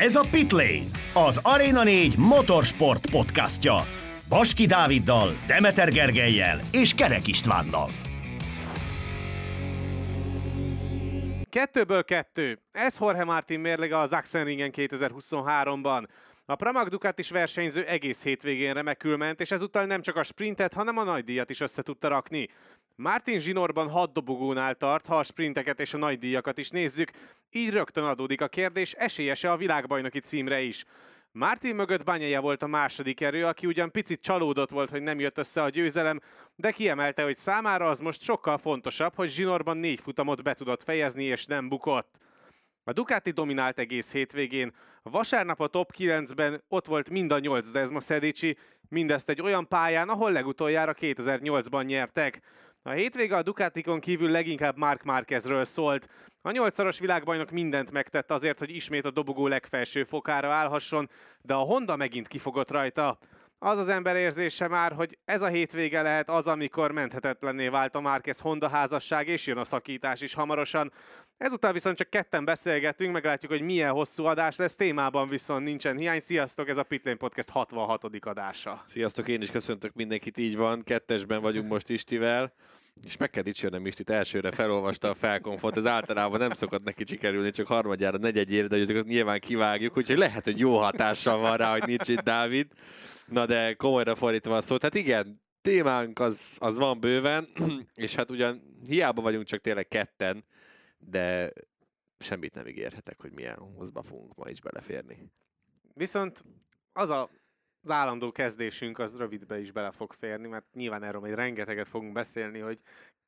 Ez a Pitlane, az Arena 4 motorsport podcastja. Baski Dáviddal, Demeter Gergelyel és Kerek Istvánnal. Kettőből kettő. Ez Jorge Martin mérlege az Axenringen 2023-ban. A Pramac Ducatis versenyző egész hétvégén remekül ment, és ezúttal nem csak a sprintet, hanem a nagy díjat is össze tudta rakni. Martin zsinórban hat dobogónál tart, ha a sprinteket és a nagy díjakat is nézzük, így rögtön adódik a kérdés, esélyese a világbajnoki címre is. Martin mögött Banyaja volt a második erő, aki ugyan picit csalódott volt, hogy nem jött össze a győzelem, de kiemelte, hogy számára az most sokkal fontosabb, hogy zsinórban négy futamot be tudott fejezni és nem bukott. A Ducati dominált egész hétvégén. Vasárnap a top 9-ben ott volt mind a 8 Desmo Szedicsi, mindezt egy olyan pályán, ahol legutoljára 2008-ban nyertek. A hétvége a Ducatikon kívül leginkább Mark Márquezről szólt. A nyolcszoros világbajnok mindent megtett azért, hogy ismét a dobogó legfelső fokára állhasson, de a Honda megint kifogott rajta. Az az ember érzése már, hogy ez a hétvége lehet az, amikor menthetetlenné vált a Márquez Honda házasság, és jön a szakítás is hamarosan. Ezután viszont csak ketten beszélgetünk, meglátjuk, hogy milyen hosszú adás lesz, témában viszont nincsen hiány. Sziasztok, ez a Pitlane Podcast 66. adása. Sziasztok, én is köszöntök mindenkit, így van, kettesben vagyunk most Istivel. És meg kell dicsérnem Istit, elsőre felolvasta a felkonfot, ez általában nem szokott neki sikerülni, csak harmadjára, negyedjére, de ezeket nyilván kivágjuk, úgyhogy lehet, hogy jó hatással van rá, hogy nincs itt Dávid. Na de komolyra fordítva a szót, hát igen, témánk az, az van bőven, és hát ugyan hiába vagyunk csak tényleg ketten, de semmit nem ígérhetek, hogy milyen hozba fogunk ma is beleférni. Viszont az a az állandó kezdésünk az rövidbe is bele fog férni, mert nyilván erről majd rengeteget fogunk beszélni, hogy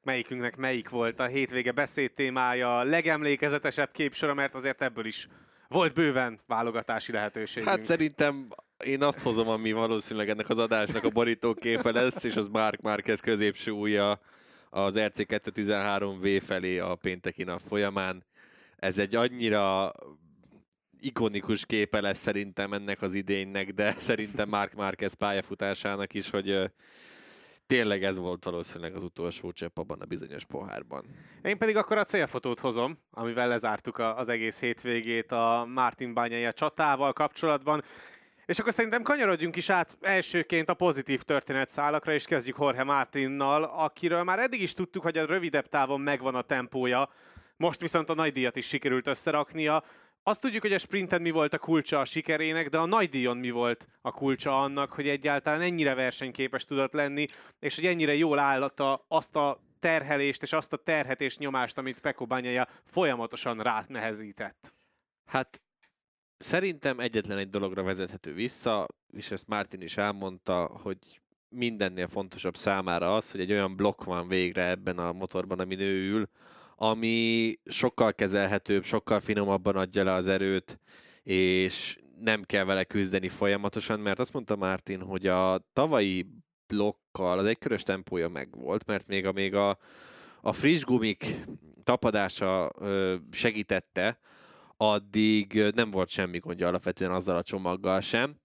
melyikünknek melyik volt a hétvége beszéd témája, a legemlékezetesebb képsora, mert azért ebből is volt bőven válogatási lehetőségünk. Hát szerintem én azt hozom, ami valószínűleg ennek az adásnak a borítóképe lesz, és az Mark Marquez középső újja az RC213V felé a pénteki nap folyamán. Ez egy annyira ikonikus képe lesz szerintem ennek az idénynek, de szerintem Mark Marquez pályafutásának is, hogy tényleg ez volt valószínűleg az utolsó csepp abban a bizonyos pohárban. Én pedig akkor a célfotót hozom, amivel lezártuk az egész hétvégét a Martin Bányai csatával kapcsolatban. És akkor szerintem kanyarodjunk is át elsőként a pozitív történetszálakra, és kezdjük Jorge Martinnal, akiről már eddig is tudtuk, hogy a rövidebb távon megvan a tempója, most viszont a nagy díjat is sikerült összeraknia. Azt tudjuk, hogy a sprinten mi volt a kulcsa a sikerének, de a nagy díjon mi volt a kulcsa annak, hogy egyáltalán ennyire versenyképes tudott lenni, és hogy ennyire jól állata azt a terhelést és azt a terhet és nyomást, amit Peko Banyaja folyamatosan nehezített. Hát szerintem egyetlen egy dologra vezethető vissza, és ezt Martin is elmondta, hogy mindennél fontosabb számára az, hogy egy olyan blokk van végre ebben a motorban, ami ő ül, ami sokkal kezelhetőbb, sokkal finomabban adja le az erőt, és nem kell vele küzdeni folyamatosan, mert azt mondta Martin, hogy a tavalyi blokkal az egykörös tempója megvolt, mert még a, még a, a friss gumik tapadása ö, segítette, addig nem volt semmi gondja alapvetően azzal a csomaggal sem.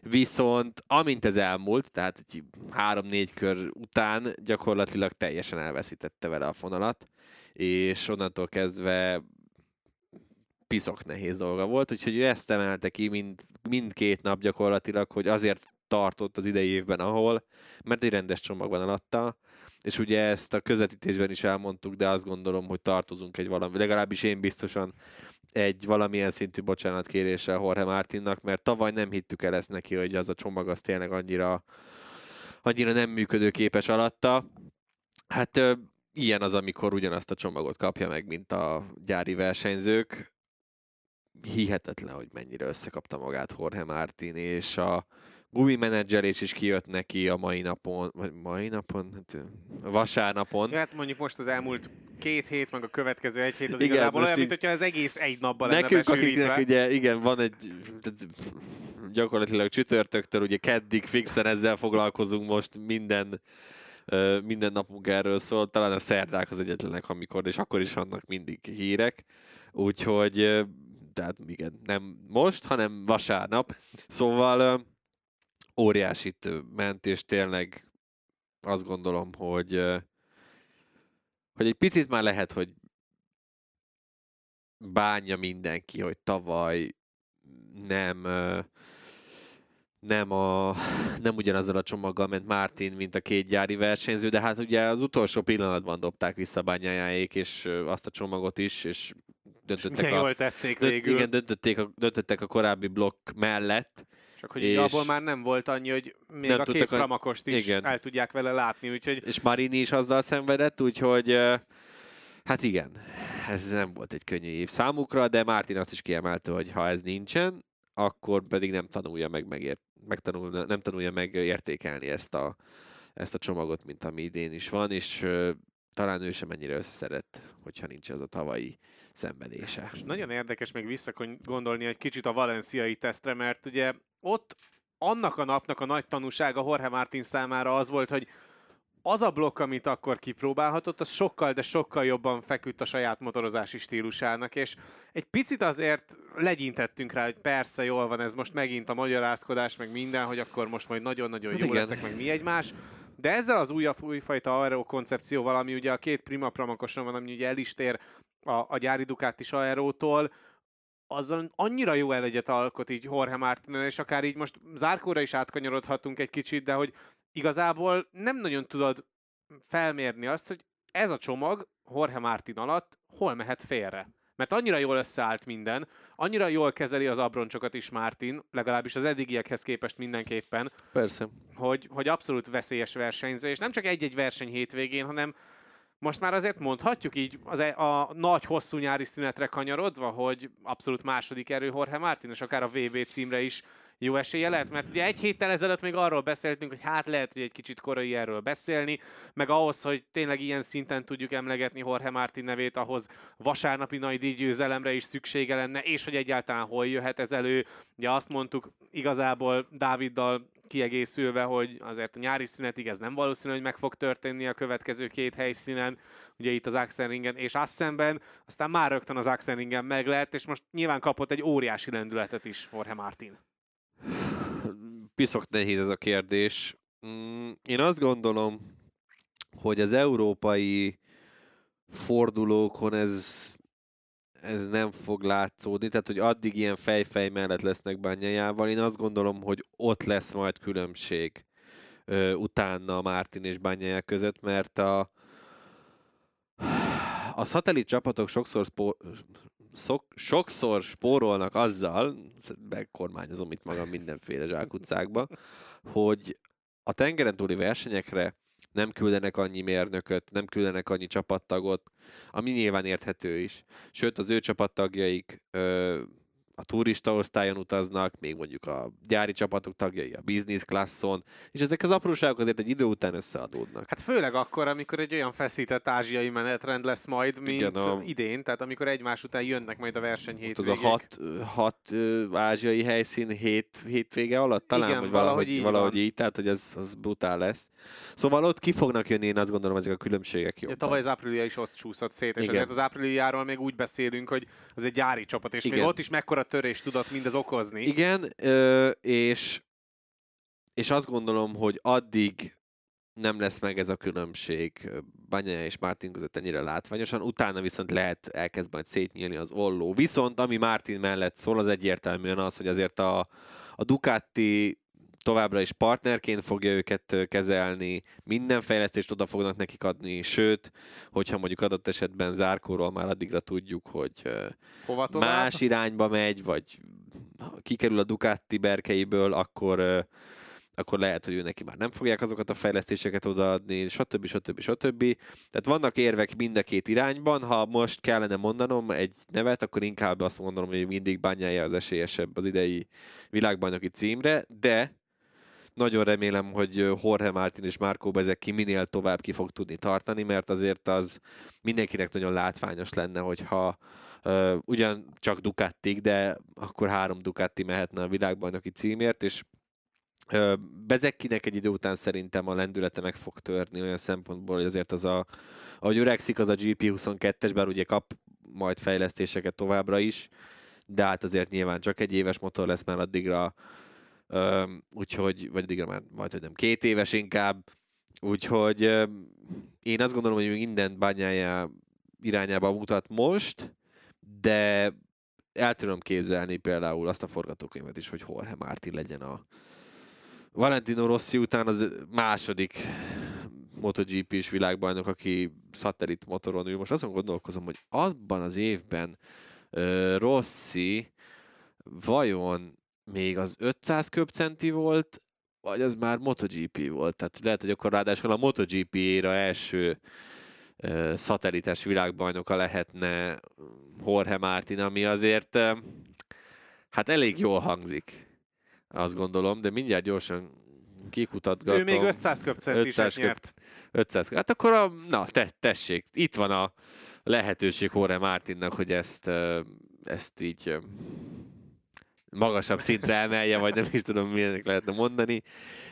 Viszont amint ez elmúlt, tehát három-négy kör után gyakorlatilag teljesen elveszítette vele a fonalat, és onnantól kezdve piszok nehéz dolga volt, úgyhogy ő ezt emelte ki mind, mindkét nap gyakorlatilag, hogy azért tartott az idei évben, ahol, mert egy rendes csomagban alatta, és ugye ezt a közvetítésben is elmondtuk, de azt gondolom, hogy tartozunk egy valami, legalábbis én biztosan egy valamilyen szintű bocsánatkéréssel Jorge Martinnak, mert tavaly nem hittük el ezt neki, hogy az a csomag az tényleg annyira, annyira nem működőképes alatta. Hát ilyen az, amikor ugyanazt a csomagot kapja meg, mint a gyári versenyzők. Hihetetlen, hogy mennyire összekapta magát Jorge Martin, és a gumi menedzselés is kijött neki a mai napon, vagy mai napon, hát vasárnapon. Ja, hát mondjuk most az elmúlt két hét, meg a következő egy hét az igen, igazából olyan, mint hogyha az egész egy napban lenne Nekünk, akiknek ugye, igen, van egy gyakorlatilag csütörtöktől, ugye keddig fixen ezzel foglalkozunk most minden minden napunk erről szól, talán a szerdák az egyetlenek, amikor, és akkor is vannak mindig hírek, úgyhogy tehát igen, nem most, hanem vasárnap. Szóval óriásit ment, és tényleg azt gondolom, hogy hogy egy picit már lehet, hogy bánja mindenki, hogy tavaly nem nem, a, nem ugyanazzal a csomaggal ment Martin, mint a két gyári versenyző, de hát ugye az utolsó pillanatban dobták vissza bányájáék, és azt a csomagot is, és döntöttek és a, jól tették dönt, végül. Igen, döntötték a, döntöttek a korábbi blokk mellett. Csak hogy és abból már nem volt annyi, hogy még a két pramakost is igen. el tudják vele látni. Úgyhogy... És Marini is azzal szenvedett, úgyhogy hát igen, ez nem volt egy könnyű év számukra, de Martin azt is kiemelte, hogy ha ez nincsen, akkor pedig nem tanulja meg, megért, megtanul, nem tanulja meg értékelni ezt a, ezt a csomagot, mint ami idén is van, és talán ő sem ennyire összeszedett, hogyha nincs az a tavalyi szenvedése. És nagyon érdekes még visszagondolni egy kicsit a valenciai tesztre, mert ugye ott annak a napnak a nagy tanúsága Jorge Martin számára az volt, hogy az a blokk, amit akkor kipróbálhatott, az sokkal, de sokkal jobban feküdt a saját motorozási stílusának, és egy picit azért legyintettünk rá, hogy persze jól van, ez most megint a magyarázkodás, meg minden, hogy akkor most majd nagyon-nagyon hát jó igen. leszek, meg mi egymás. De ezzel az újabb újfajta aero koncepcióval, ami ugye a két prima pramakoson van, ami ugye el is tér a, a gyári Ducatis aerótól, azzal annyira jó elegyet alkot így Jorge Martin, és akár így most zárkóra is átkanyarodhatunk egy kicsit, de hogy igazából nem nagyon tudod felmérni azt, hogy ez a csomag Jorge Martin alatt hol mehet félre. Mert annyira jól összeállt minden, annyira jól kezeli az abroncsokat is Martin, legalábbis az eddigiekhez képest mindenképpen. Persze. Hogy, hogy abszolút veszélyes versenyző, és nem csak egy-egy verseny hétvégén, hanem most már azért mondhatjuk így az e, a nagy hosszú nyári szünetre kanyarodva, hogy abszolút második erő Jorge Martin, és akár a VB címre is jó esélye lehet, mert ugye egy héttel ezelőtt még arról beszéltünk, hogy hát lehet, hogy egy kicsit korai erről beszélni, meg ahhoz, hogy tényleg ilyen szinten tudjuk emlegetni Jorge Martin nevét, ahhoz vasárnapi nagy díjgyőzelemre is szüksége lenne, és hogy egyáltalán hol jöhet ez elő. Ugye azt mondtuk igazából Dáviddal kiegészülve, hogy azért a nyári szünetig ez nem valószínű, hogy meg fog történni a következő két helyszínen, ugye itt az Axenringen és Assenben, aztán már rögtön az Axenringen meg lett, és most nyilván kapott egy óriási lendületet is Jorge Martin. Piszok nehéz ez a kérdés. Mm, én azt gondolom, hogy az európai fordulókon ez, ez nem fog látszódni, tehát hogy addig ilyen fejfej mellett lesznek bányájával. Én azt gondolom, hogy ott lesz majd különbség ö, utána Mártin és bányája között, mert a, a szatellit csapatok sokszor szpó, szok, sokszor spórolnak azzal, megkormányozom itt magam mindenféle zsákutcákba, hogy a tengeren túli versenyekre nem küldenek annyi mérnököt, nem küldenek annyi csapattagot, ami nyilván érthető is. Sőt, az ő csapattagjaik ö, a turista osztályon utaznak, még mondjuk a gyári csapatok tagjai a business classon, és ezek az apróságok azért egy idő után összeadódnak. Hát főleg akkor, amikor egy olyan feszített ázsiai menetrend lesz majd, mint Igen, a... idén, tehát amikor egymás után jönnek majd a verseny hétvégék. Az a hat, hat ázsiai helyszín hét, hétvége alatt talán, Igen, vagy valahogy, valahogy, így, valahogy így, tehát hogy ez az brutál lesz. Szóval ott ki fognak jönni, én azt gondolom, ezek a különbségek jobban. Ja, tavaly az áprilia is ott csúszott szét, és Igen. azért az ápriliáról még úgy beszélünk, hogy az egy gyári csapat, és Igen. még ott is mekkora törés tudott mindez okozni. Igen, és, és azt gondolom, hogy addig nem lesz meg ez a különbség Banya és Martin között ennyire látványosan, utána viszont lehet elkezd majd szétnyílni az olló. Viszont ami Martin mellett szól, az egyértelműen az, hogy azért a, a Ducati továbbra is partnerként fogja őket kezelni, minden fejlesztést oda fognak nekik adni, sőt, hogyha mondjuk adott esetben zárkóról már addigra tudjuk, hogy Hova más irányba megy, vagy kikerül a Ducati berkeiből, akkor akkor lehet, hogy ő neki már nem fogják azokat a fejlesztéseket odaadni, stb. stb. stb. Tehát vannak érvek mind a két irányban. Ha most kellene mondanom egy nevet, akkor inkább azt mondanom, hogy mindig bányája az esélyesebb az idei világbajnoki címre, de nagyon remélem, hogy Jorge Martin és Marco Bezeki minél tovább ki fog tudni tartani, mert azért az mindenkinek nagyon látványos lenne, hogyha uh, ugyan csak Ducati, de akkor három Ducati mehetne a világbajnoki címért, és uh, Bezekkinek egy idő után szerintem a lendülete meg fog törni olyan szempontból, hogy azért az a, ahogy öregszik az a GP22-es, bár ugye kap majd fejlesztéseket továbbra is, de hát azért nyilván csak egy éves motor lesz, mert addigra úgyhogy, vagy addigra már majd, hogy nem két éves inkább, úgyhogy én azt gondolom, hogy mindent bányája irányába mutat most, de el tudom képzelni például azt a forgatókönyvet is, hogy Jorge Martin legyen a Valentino Rossi után az második MotoGP-s világbajnok, aki szatellit motoron ül. Most azon gondolkozom, hogy abban az évben uh, Rossi vajon még az 500 köbcenti volt, vagy az már MotoGP volt. Tehát lehet, hogy akkor ráadásul a MotoGP éra első uh, szatellites világbajnoka lehetne Jorge Martin, ami azért uh, hát elég jól hangzik. Azt gondolom, de mindjárt gyorsan kikutatgatom. Ő még 500 köpcentisek nyert. 500 Hát akkor a, na, te, tessék, itt van a lehetőség Jorge Martinnak, hogy ezt, ezt így magasabb szintre emelje, vagy nem is tudom, milyenek lehetne mondani,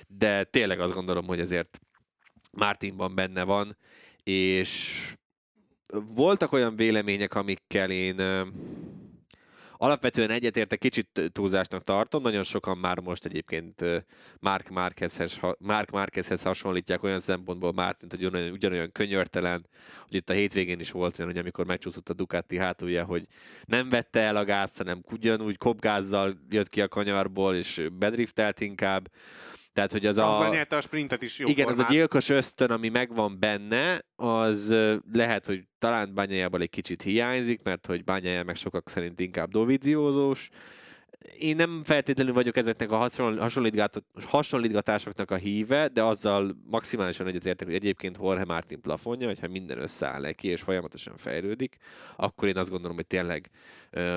de tényleg azt gondolom, hogy ezért Martinban benne van, és voltak olyan vélemények, amikkel én Alapvetően egyetértek, kicsit túlzásnak tartom, nagyon sokan már most egyébként Mark Marquezhez, Mark Marquezhez hasonlítják olyan szempontból Mártint, hogy ugyanolyan, ugyanolyan könyörtelen, hogy itt a hétvégén is volt olyan, hogy amikor megcsúszott a Ducati hátulja, hogy nem vette el a gázt, hanem ugyanúgy kopgázzal jött ki a kanyarból, és bedriftelt inkább. Tehát, hogy az Azzal a... nyerte a sprintet is jó Igen, formát. az a gyilkos ösztön, ami megvan benne, az lehet, hogy talán bányájából egy kicsit hiányzik, mert hogy bányája meg sokak szerint inkább doviziózós. Én nem feltétlenül vagyok ezeknek a hasonlítgatásoknak a híve, de azzal maximálisan egyetértek, hogy egyébként Jorge Martin plafonja, hogyha minden összeáll neki és folyamatosan fejlődik, akkor én azt gondolom, hogy tényleg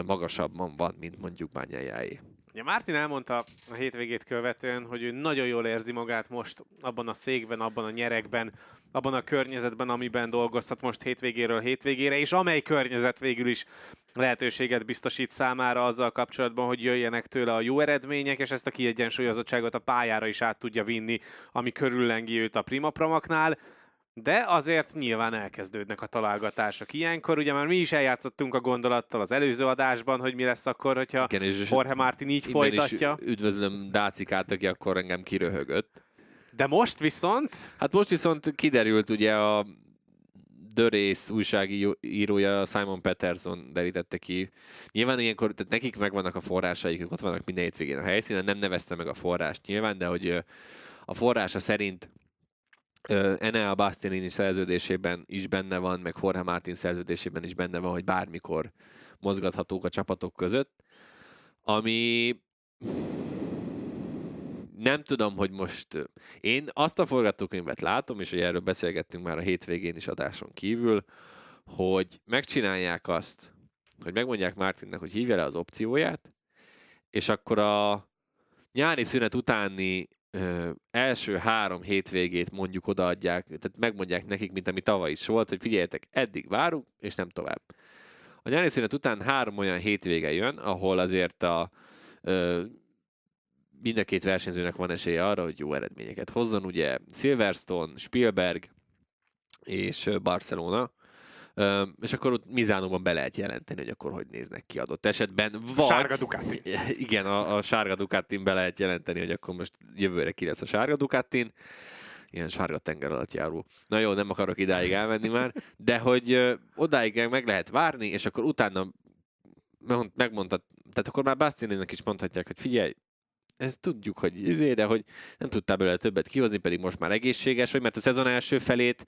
magasabban van, mint mondjuk bányájáé. Ja, Mártin elmondta a hétvégét követően, hogy ő nagyon jól érzi magát most abban a székben, abban a nyerekben, abban a környezetben, amiben dolgozhat most hétvégéről hétvégére, és amely környezet végül is lehetőséget biztosít számára azzal kapcsolatban, hogy jöjjenek tőle a jó eredmények, és ezt a kiegyensúlyozottságot a pályára is át tudja vinni, ami körüllengi őt a Prima Promaknál. De azért nyilván elkezdődnek a találgatások ilyenkor. Ugye már mi is eljátszottunk a gondolattal az előző adásban, hogy mi lesz akkor, hogyha Igen, és Jorge Martin így folytatja. Is üdvözlöm Dácikát, aki akkor engem kiröhögött. De most viszont? Hát most viszont kiderült ugye a The Race újságírója Simon Peterson derítette ki. Nyilván ilyenkor, tehát nekik megvannak a forrásaik, ott vannak minden hétvégén a helyszínen, nem nevezte meg a forrást nyilván, de hogy a forrása szerint Enea Bastianini szerződésében is benne van, meg Jorge Martin szerződésében is benne van, hogy bármikor mozgathatók a csapatok között, ami nem tudom, hogy most én azt a forgatókönyvet látom, és hogy erről beszélgettünk már a hétvégén is adáson kívül, hogy megcsinálják azt, hogy megmondják Martinnek, hogy hívja le az opcióját, és akkor a nyári szünet utáni ö, első három hétvégét mondjuk odaadják, tehát megmondják nekik, mint ami tavaly is volt, hogy figyeljetek, eddig várunk, és nem tovább. A nyári szünet után három olyan hétvége jön, ahol azért a ö, mind a két versenyzőnek van esélye arra, hogy jó eredményeket hozzon. Ugye Silverstone, Spielberg és Barcelona, és akkor ott Mizánóban be lehet jelenteni, hogy akkor hogy néznek ki adott esetben. Vagy, sárga Ducati. Igen, a, a sárga Ducatin be lehet jelenteni, hogy akkor most jövőre ki lesz a sárga Ducatin. Ilyen sárga tenger alatt járó. Na jó, nem akarok idáig elmenni már, de hogy ö, odáig meg lehet várni, és akkor utána megmondta, tehát akkor már Bastianinek is mondhatják, hogy figyelj, ezt tudjuk, hogy izé, de hogy nem tudtál belőle többet kihozni, pedig most már egészséges vagy, mert a szezon első felét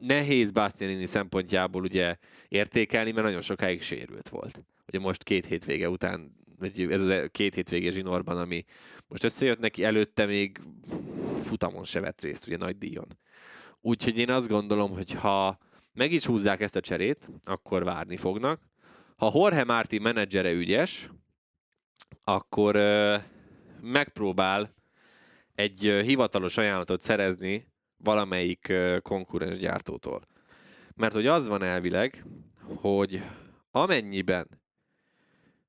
nehéz Bastianini szempontjából ugye értékelni, mert nagyon sokáig sérült volt. Ugye most két hétvége után, vagy ez a két hétvége zsinórban, ami most összejött neki, előtte még futamon se vett részt, ugye nagy díjon. Úgyhogy én azt gondolom, hogy ha meg is húzzák ezt a cserét, akkor várni fognak. Ha Jorge Martin menedzsere ügyes, akkor ö, megpróbál egy ö, hivatalos ajánlatot szerezni valamelyik konkurens gyártótól. Mert hogy az van elvileg, hogy amennyiben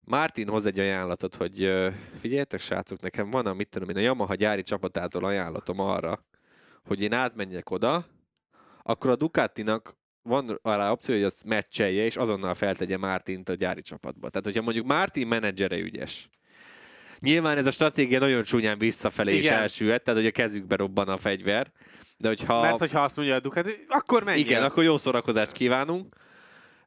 Martin hoz egy ajánlatot, hogy figyeljetek srácok, nekem van a, mit tudom én, a Yamaha gyári csapatától ajánlatom arra, hogy én átmenjek oda, akkor a Ducatinak van arra opció, hogy azt meccselje, és azonnal feltegye Mártint a gyári csapatba. Tehát, hogyha mondjuk Mártin menedzsere ügyes, Nyilván ez a stratégia nagyon csúnyán visszafelé Igen. is elsülhet, tehát hogy a kezükbe robban a fegyver. De hogyha... Mert hogyha azt mondja a Ducati, akkor menjél. Igen, akkor jó szórakozást kívánunk.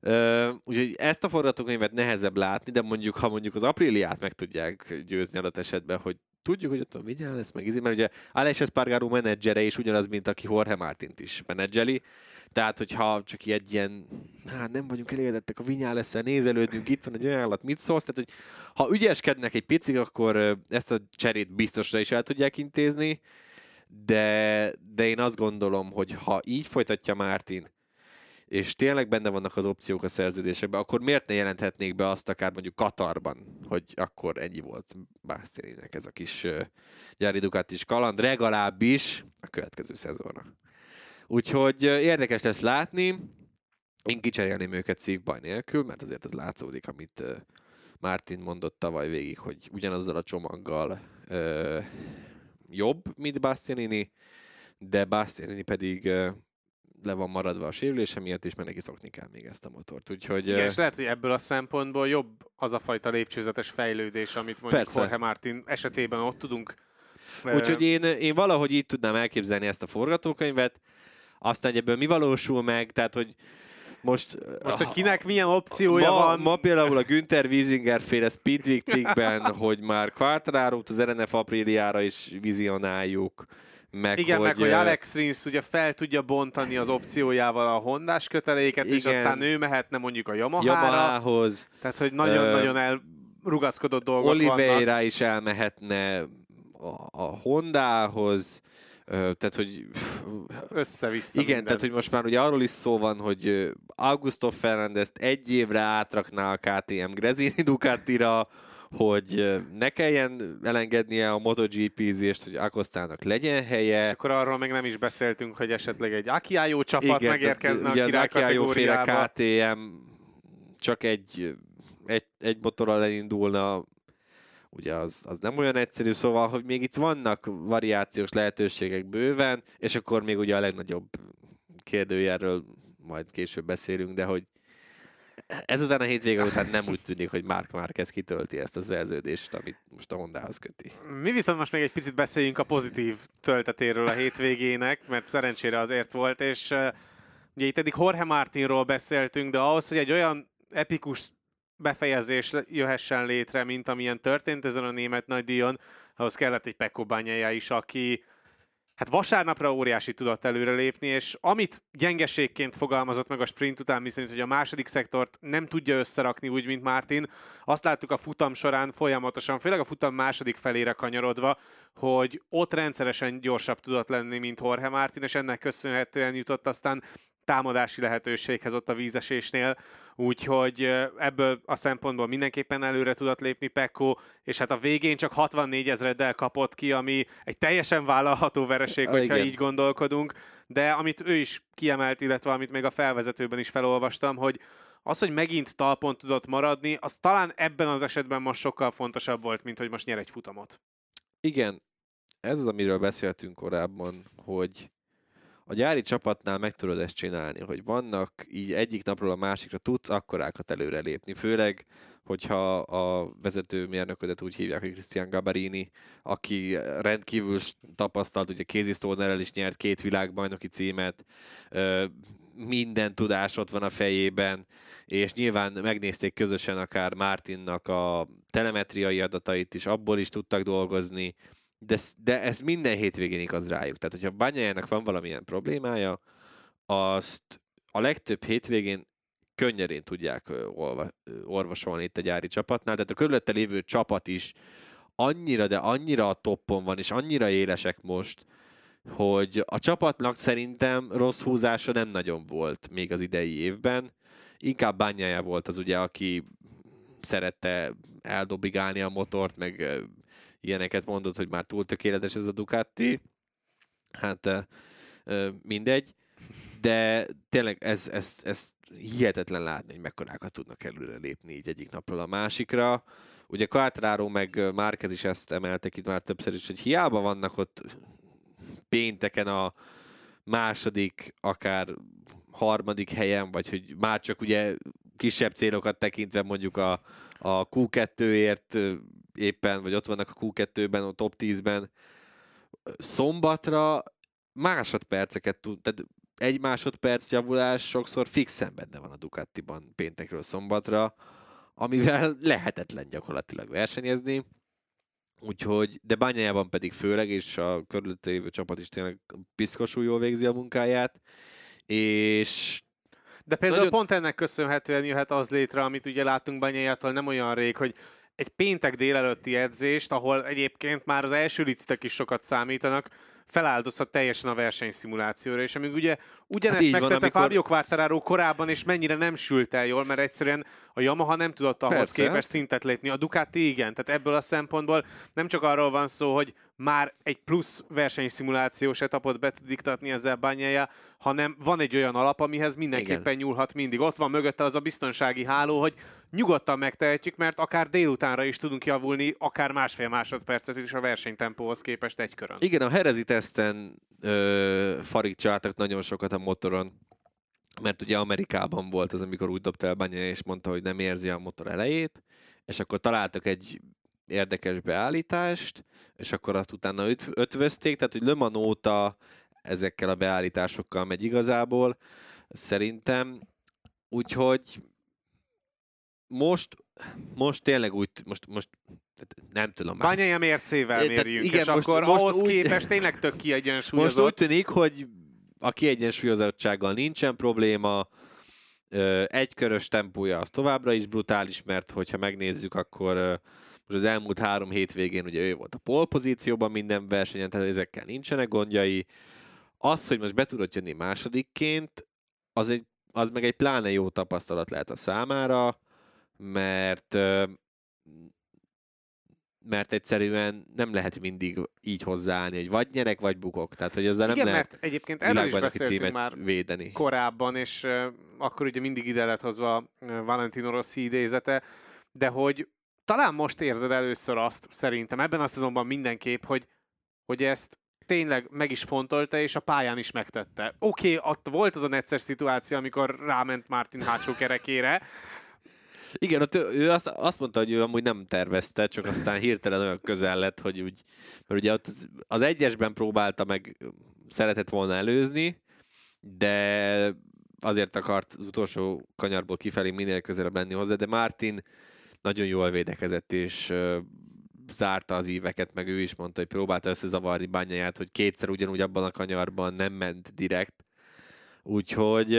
Uh, úgyhogy ezt a forgatókönyvet nehezebb látni, de mondjuk, ha mondjuk az apríliát meg tudják győzni adott esetben, hogy tudjuk, hogy ott a Vigyán lesz, meg izé, mert ugye Alex Espargaró menedzsere is ugyanaz, mint aki Jorge Martint is menedzseli, tehát, hogyha csak egy ilyen, hát nem vagyunk elégedettek a vinyá lesz nézelődünk, itt van egy ajánlat, mit szólsz? Tehát, hogy ha ügyeskednek egy picit, akkor ezt a cserét biztosra is el tudják intézni, de, de én azt gondolom, hogy ha így folytatja Mártin, és tényleg benne vannak az opciók a szerződésekben, akkor miért ne jelenthetnék be azt akár mondjuk Katarban, hogy akkor ennyi volt Bastianinek ez a kis gyári is kaland, legalábbis a következő szezonra. Úgyhogy érdekes lesz látni. Én kicserélném őket szívbaj nélkül, mert azért az látszódik, amit Martin mondott tavaly végig, hogy ugyanazzal a csomaggal jobb, mint Bastianini, de Bastianini pedig le van maradva a sérülése miatt, és mert neki szokni kell még ezt a motort. Úgyhogy, Igen, és lehet, hogy ebből a szempontból jobb az a fajta lépcsőzetes fejlődés, amit mondjuk Persze. Jorge Martin esetében ott tudunk. Úgyhogy én, én valahogy így tudnám elképzelni ezt a forgatókönyvet, aztán hogy ebből mi valósul meg, tehát hogy most, most, hogy kinek milyen opciója ma, van. Ma például a Günther Wiesinger féle Speedweek cikkben, hogy már quartararo az RNF apríliára is vizionáljuk. Meg Igen, hogy, meg hogy Alex Rins ugye fel tudja bontani az opciójával a hondás köteléket, igen, és aztán ő mehetne mondjuk a Yamaha-ra. Yamaha-hoz. Tehát, hogy nagyon-nagyon elrugaszkodott dolgok Oliveira vannak. is elmehetne a, a Hondához tehát, hogy... Össze-vissza Igen, minden. tehát, hogy most már ugye arról is szó van, hogy Augusto fernández egy évre átrakná a KTM Grezini Ducatira, hogy ne kelljen elengednie a MotoGP-zést, hogy Akostának legyen helye. És akkor arról még nem is beszéltünk, hogy esetleg egy Akiájó csapat Igen, megérkezne ugye a király az Akiájó féle KTM csak egy, egy, egy motorral elindulna, ugye az, az nem olyan egyszerű, szóval, hogy még itt vannak variációs lehetőségek bőven, és akkor még ugye a legnagyobb kérdőjelről majd később beszélünk, de hogy ezután a hétvége után nem úgy tűnik, hogy Mark Marquez kitölti ezt a szerződést, amit most a Hondához köti. Mi viszont most még egy picit beszéljünk a pozitív töltetéről a hétvégének, mert szerencsére azért volt, és ugye itt eddig Jorge Martinról beszéltünk, de ahhoz, hogy egy olyan epikus befejezés jöhessen létre, mint amilyen történt ezen a német nagydíjon, ahhoz kellett egy Pekko is, aki hát vasárnapra óriási tudott előrelépni, és amit gyengeségként fogalmazott meg a sprint után, miszerint, hogy a második szektort nem tudja összerakni úgy, mint Martin, azt láttuk a futam során folyamatosan, főleg a futam második felére kanyarodva, hogy ott rendszeresen gyorsabb tudott lenni, mint Jorge Martin, és ennek köszönhetően jutott aztán támadási lehetőséghez ott a vízesésnél, úgyhogy ebből a szempontból mindenképpen előre tudott lépni Pekko, és hát a végén csak 64 ezreddel kapott ki, ami egy teljesen vállalható vereség, hogyha Igen. így gondolkodunk, de amit ő is kiemelt, illetve amit még a felvezetőben is felolvastam, hogy az, hogy megint talpon tudott maradni, az talán ebben az esetben most sokkal fontosabb volt, mint hogy most nyer egy futamot. Igen, ez az, amiről beszéltünk korábban, hogy a gyári csapatnál meg tudod ezt csinálni, hogy vannak így egyik napról a másikra tudsz akkorákat előre lépni, főleg hogyha a vezető mérnöködet úgy hívják, hogy Christian Gabarini, aki rendkívül tapasztalt, ugye Casey Stonerrel is nyert két világbajnoki címet, minden tudás ott van a fejében, és nyilván megnézték közösen akár Martinnak a telemetriai adatait is, abból is tudtak dolgozni, de, de ez minden hétvégén igaz rájuk. Tehát, hogyha Banyájának van valamilyen problémája, azt a legtöbb hétvégén könnyedén tudják orvosolni itt a gyári csapatnál, tehát a körülötte lévő csapat is annyira, de annyira a toppon van, és annyira élesek most, hogy a csapatnak szerintem rossz húzása nem nagyon volt még az idei évben. Inkább bányája volt az ugye, aki szerette eldobigálni a motort, meg ilyeneket mondott, hogy már túl tökéletes ez a Ducati. Hát mindegy. De tényleg ez, ez, ez hihetetlen látni, hogy mekkorákat tudnak előre lépni így egyik napról a másikra. Ugye Quartararo meg Márquez is ezt emeltek itt már többször is, hogy hiába vannak ott pénteken a második, akár harmadik helyen, vagy hogy már csak ugye kisebb célokat tekintve mondjuk a, a Q2-ért éppen, vagy ott vannak a Q2-ben, a top 10-ben, szombatra másodperceket tud, tehát egy másodperc javulás sokszor fixen benne van a Ducatiban péntekről szombatra, amivel lehetetlen gyakorlatilag versenyezni. Úgyhogy, de bányájában pedig főleg, és a körülötte lévő csapat is tényleg piszkosul jól végzi a munkáját, és de például Nagyon... pont ennek köszönhetően jöhet az létre, amit ugye látunk Banyájától nem olyan rég, hogy egy péntek délelőtti edzést, ahol egyébként már az első lictek is sokat számítanak, feláldozhat teljesen a versenyszimulációra, és amíg ugye ugyanezt hát megtette van, amikor... Fabio Quartararo korábban, és mennyire nem sült el jól, mert egyszerűen a Yamaha nem tudott ahhoz Persze. képest szintet lépni. A Ducati igen, tehát ebből a szempontból nem csak arról van szó, hogy már egy plusz versenyszimulációs etapot be tud diktatni ezzel bányája, hanem van egy olyan alap, amihez mindenképpen Igen. nyúlhat mindig. Ott van mögötte az a biztonsági háló, hogy nyugodtan megtehetjük, mert akár délutánra is tudunk javulni, akár másfél másodpercet is a versenytempóhoz képest egy körön. Igen, a herezi teszten ö, farigcsáltak nagyon sokat a motoron, mert ugye Amerikában volt az, amikor úgy dobta el Banya, és mondta, hogy nem érzi a motor elejét, és akkor találtak egy érdekes beállítást, és akkor azt utána öt, ötvözték, tehát hogy Le Mans óta ezekkel a beállításokkal megy igazából, szerintem. Úgyhogy most, most tényleg úgy, most, most nem tudom. Bányai mércével mérjük, igen, és most, akkor most ahhoz úgy, képest tényleg tök kiegyensúlyozott. Most úgy tűnik, hogy a kiegyensúlyozottsággal nincsen probléma, egykörös tempója az továbbra is brutális, mert hogyha megnézzük, akkor most az elmúlt három hétvégén ugye ő volt a pole pozícióban minden versenyen, tehát ezekkel nincsenek gondjai. Az, hogy most be tudott jönni másodikként, az, egy, az meg egy pláne jó tapasztalat lehet a számára, mert mert egyszerűen nem lehet mindig így hozzáállni, hogy vagy nyerek, vagy bukok. Tehát, hogy ezzel Igen, nem mert lehet egyébként erről is beszéltünk már védeni. korábban, és uh, akkor ugye mindig ide lett hozva Valentino Rossi idézete, de hogy talán most érzed először azt, szerintem ebben a szezonban mindenképp, hogy, hogy ezt tényleg meg is fontolta, és a pályán is megtette. Oké, okay, ott volt az a necces szituáció, amikor ráment Martin hátsó kerekére, igen, ott ő, azt, azt mondta, hogy ő amúgy nem tervezte, csak aztán hirtelen olyan közel lett, hogy úgy, mert ugye ott az, az egyesben próbálta meg, szeretett volna előzni, de azért akart az utolsó kanyarból kifelé minél közelebb lenni hozzá, de Martin nagyon jól védekezett, és zárta az íveket, meg ő is mondta, hogy próbálta összezavarni bányáját, hogy kétszer ugyanúgy abban a kanyarban nem ment direkt. Úgyhogy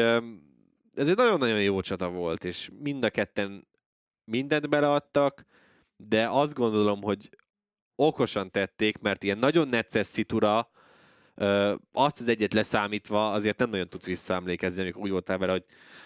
ez egy nagyon-nagyon jó csata volt, és mind a ketten mindent beleadtak, de azt gondolom, hogy okosan tették, mert ilyen nagyon necces szitura, azt az egyet leszámítva azért nem nagyon tudsz visszaemlékezni, amikor úgy voltál vele, hogy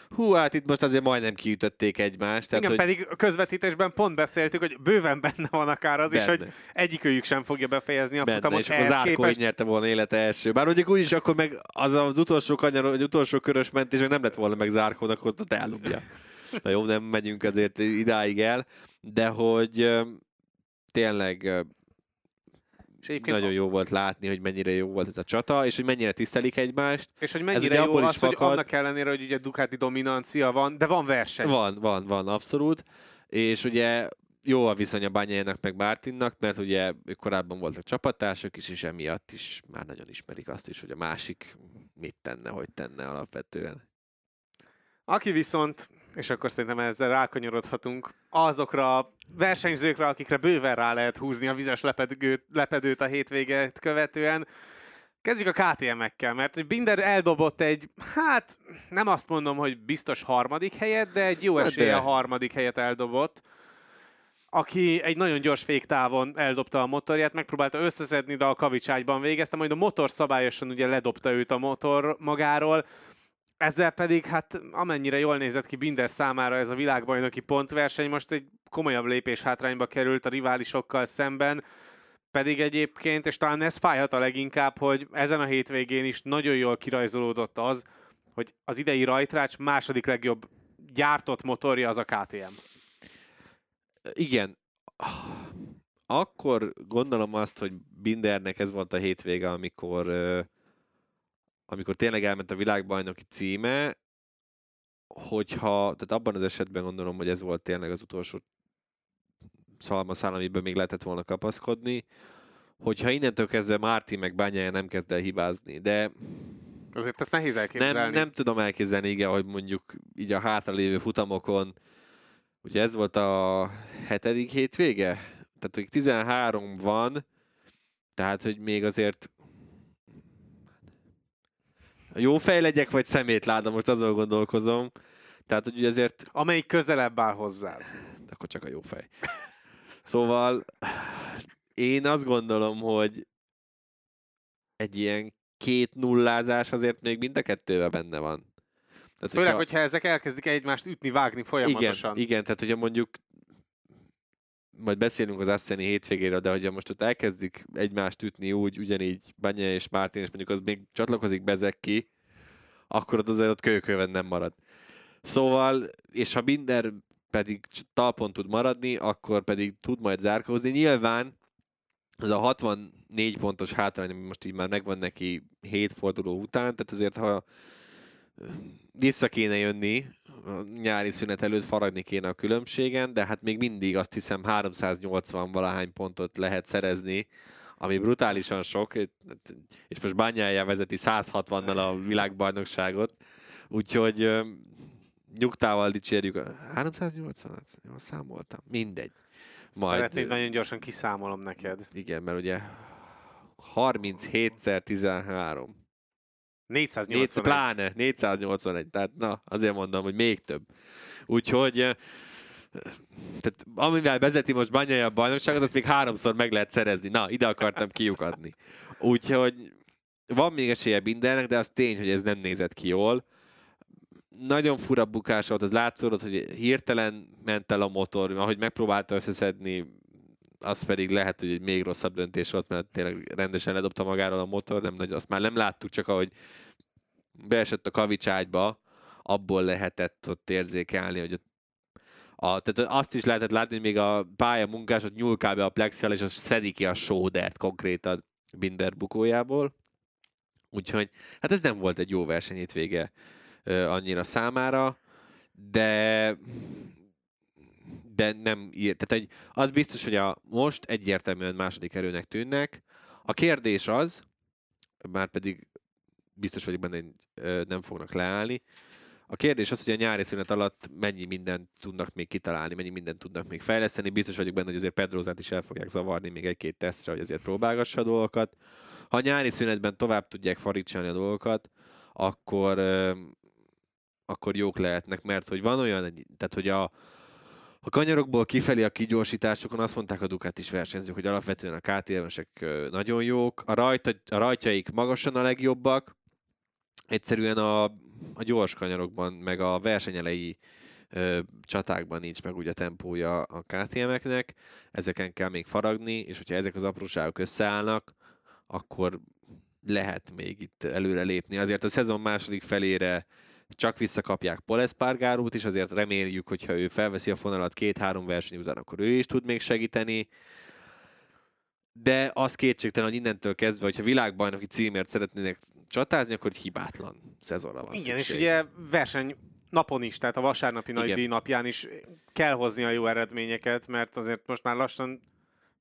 hú, hát itt most azért majdnem kiütötték egymást. Tehát, Igen, hogy... pedig a közvetítésben pont beszéltük, hogy bőven benne van akár az benne. is, hogy egyikőjük sem fogja befejezni a benne, futamot. És akkor Zárkó képest... nyerte volna élete első. Bár mondjuk úgy is, akkor meg az az utolsó kanyar, vagy utolsó körös mentés, meg nem lett volna meg Zárkónak, ott elubja. Na jó, nem megyünk azért idáig el, de hogy tényleg és nagyon jó volt látni, hogy mennyire jó volt ez a csata, és hogy mennyire tisztelik egymást. És hogy mennyire jó az, fakad... hogy annak ellenére, hogy ugye Ducati dominancia van, de van verseny. Van, van, van, abszolút. És ugye jó a viszony a Bányájának meg Mártinnak, mert ugye korábban voltak csapattársak is, és emiatt is már nagyon ismerik azt is, hogy a másik mit tenne, hogy tenne alapvetően. Aki viszont, és akkor szerintem ezzel rákanyarodhatunk, azokra a versenyzőkre, akikre bőven rá lehet húzni a vizes lepedőt, lepedőt a hétvéget követően, Kezdjük a KTM-ekkel, mert Binder eldobott egy, hát nem azt mondom, hogy biztos harmadik helyet, de egy jó hát esélye a harmadik helyet eldobott aki egy nagyon gyors féktávon eldobta a motorját, megpróbálta összeszedni, de a kavicságyban végezte, majd a motor szabályosan ugye ledobta őt a motor magáról, ezzel pedig, hát amennyire jól nézett ki Binder számára ez a világbajnoki pontverseny, most egy komolyabb lépés hátrányba került a riválisokkal szemben, pedig egyébként, és talán ez fájhat a leginkább, hogy ezen a hétvégén is nagyon jól kirajzolódott az, hogy az idei rajtrács második legjobb gyártott motorja az a KTM. Igen. Akkor gondolom azt, hogy Bindernek ez volt a hétvége, amikor amikor tényleg elment a világbajnoki címe, hogyha, tehát abban az esetben gondolom, hogy ez volt tényleg az utolsó szalmaszál, amiben még lehetett volna kapaszkodni, hogyha innentől kezdve Márti meg bányája nem kezd el hibázni, de Azért ezt nehéz Nem, elképzelni. nem tudom elképzelni, igen, hogy mondjuk így a hátralévő futamokon, ugye ez volt a hetedik hétvége? Tehát, hogy 13 van, tehát, hogy még azért jó fej legyek, vagy szemétláda, most azon gondolkozom. Tehát, hogy azért Amelyik közelebb áll hozzád. akkor csak a jó fej. Szóval én azt gondolom, hogy egy ilyen két nullázás azért még mind a kettőben benne van. Tehát, Főleg, hogyha- hogyha ezek elkezdik egymást ütni, vágni folyamatosan. igen, igen, tehát hogyha mondjuk majd beszélünk az Asseni hétvégéről, de hogyha most ott elkezdik egymást ütni úgy, ugyanígy Banya és Mártin, és mondjuk az még csatlakozik bezek ki, akkor ott azért ott kölyköven nem marad. Szóval, és ha Binder pedig talpon tud maradni, akkor pedig tud majd zárkózni. Nyilván ez a 64 pontos hátrány, ami most így már megvan neki 7 forduló után, tehát azért ha vissza kéne jönni, nyári szünet előtt faragni kéne a különbségen, de hát még mindig azt hiszem 380 valahány pontot lehet szerezni, ami brutálisan sok, és most Bányája vezeti 160-nal a világbajnokságot, úgyhogy nyugtával dicsérjük. a- 380? Hát, Jól számoltam. Mindegy. Majd, Szeretnéd, nagyon gyorsan kiszámolom neked. Igen, mert ugye 37-szer 13. 481. 400, pláne, 481, tehát na, azért mondom, hogy még több. Úgyhogy eh, tehát amivel vezeti most Banyai a bajnokságot, azt még háromszor meg lehet szerezni. Na, ide akartam kiukadni. Úgyhogy van még esélye mindennek, de az tény, hogy ez nem nézett ki jól. Nagyon fura bukás volt, az látszódott, hogy hirtelen ment el a motor, ahogy megpróbálta összeszedni, az pedig lehet, hogy egy még rosszabb döntés volt, mert tényleg rendesen ledobta magáról a motor, nem nagy, azt már nem láttuk, csak ahogy beesett a kavicságyba, abból lehetett ott érzékelni, hogy ott a, tehát azt is lehetett látni, hogy még a pálya munkás ott nyúl kb. a plexial, és az szedi ki a sódert konkrétan Binder bukójából. Úgyhogy, hát ez nem volt egy jó verseny vége annyira számára, de de nem ír. Tehát egy, az biztos, hogy a most egyértelműen második erőnek tűnnek. A kérdés az, már pedig biztos vagyok benne, hogy nem fognak leállni. A kérdés az, hogy a nyári szünet alatt mennyi mindent tudnak még kitalálni, mennyi mindent tudnak még fejleszteni. Biztos vagyok benne, hogy azért Pedrózát is el fogják zavarni még egy-két tesztre, hogy azért próbálgassa a dolgokat. Ha a nyári szünetben tovább tudják farítani a dolgokat, akkor, ö, akkor jók lehetnek, mert hogy van olyan, tehát hogy a, a kanyarokból kifelé a kigyorsításokon azt mondták a Ducatis versenyzők, hogy alapvetően a KTM-esek nagyon jók, a, rajta, a rajtjaik magasan a legjobbak, egyszerűen a, a gyors kanyarokban, meg a versenyelei ö, csatákban nincs meg ugye a tempója a KTM-eknek, ezeken kell még faragni, és hogyha ezek az apróságok összeállnak, akkor lehet még itt előre lépni. Azért a szezon második felére csak visszakapják Paul Espargarót, és azért reméljük, hogyha ő felveszi a fonalat két-három verseny után, akkor ő is tud még segíteni. De az kétségtelen, hogy innentől kezdve, hogyha világbajnoki címért szeretnének csatázni, akkor hibátlan szezonra van Igen, és szükség. ugye verseny napon is, tehát a vasárnapi nagy díj napján is kell hozni a jó eredményeket, mert azért most már lassan,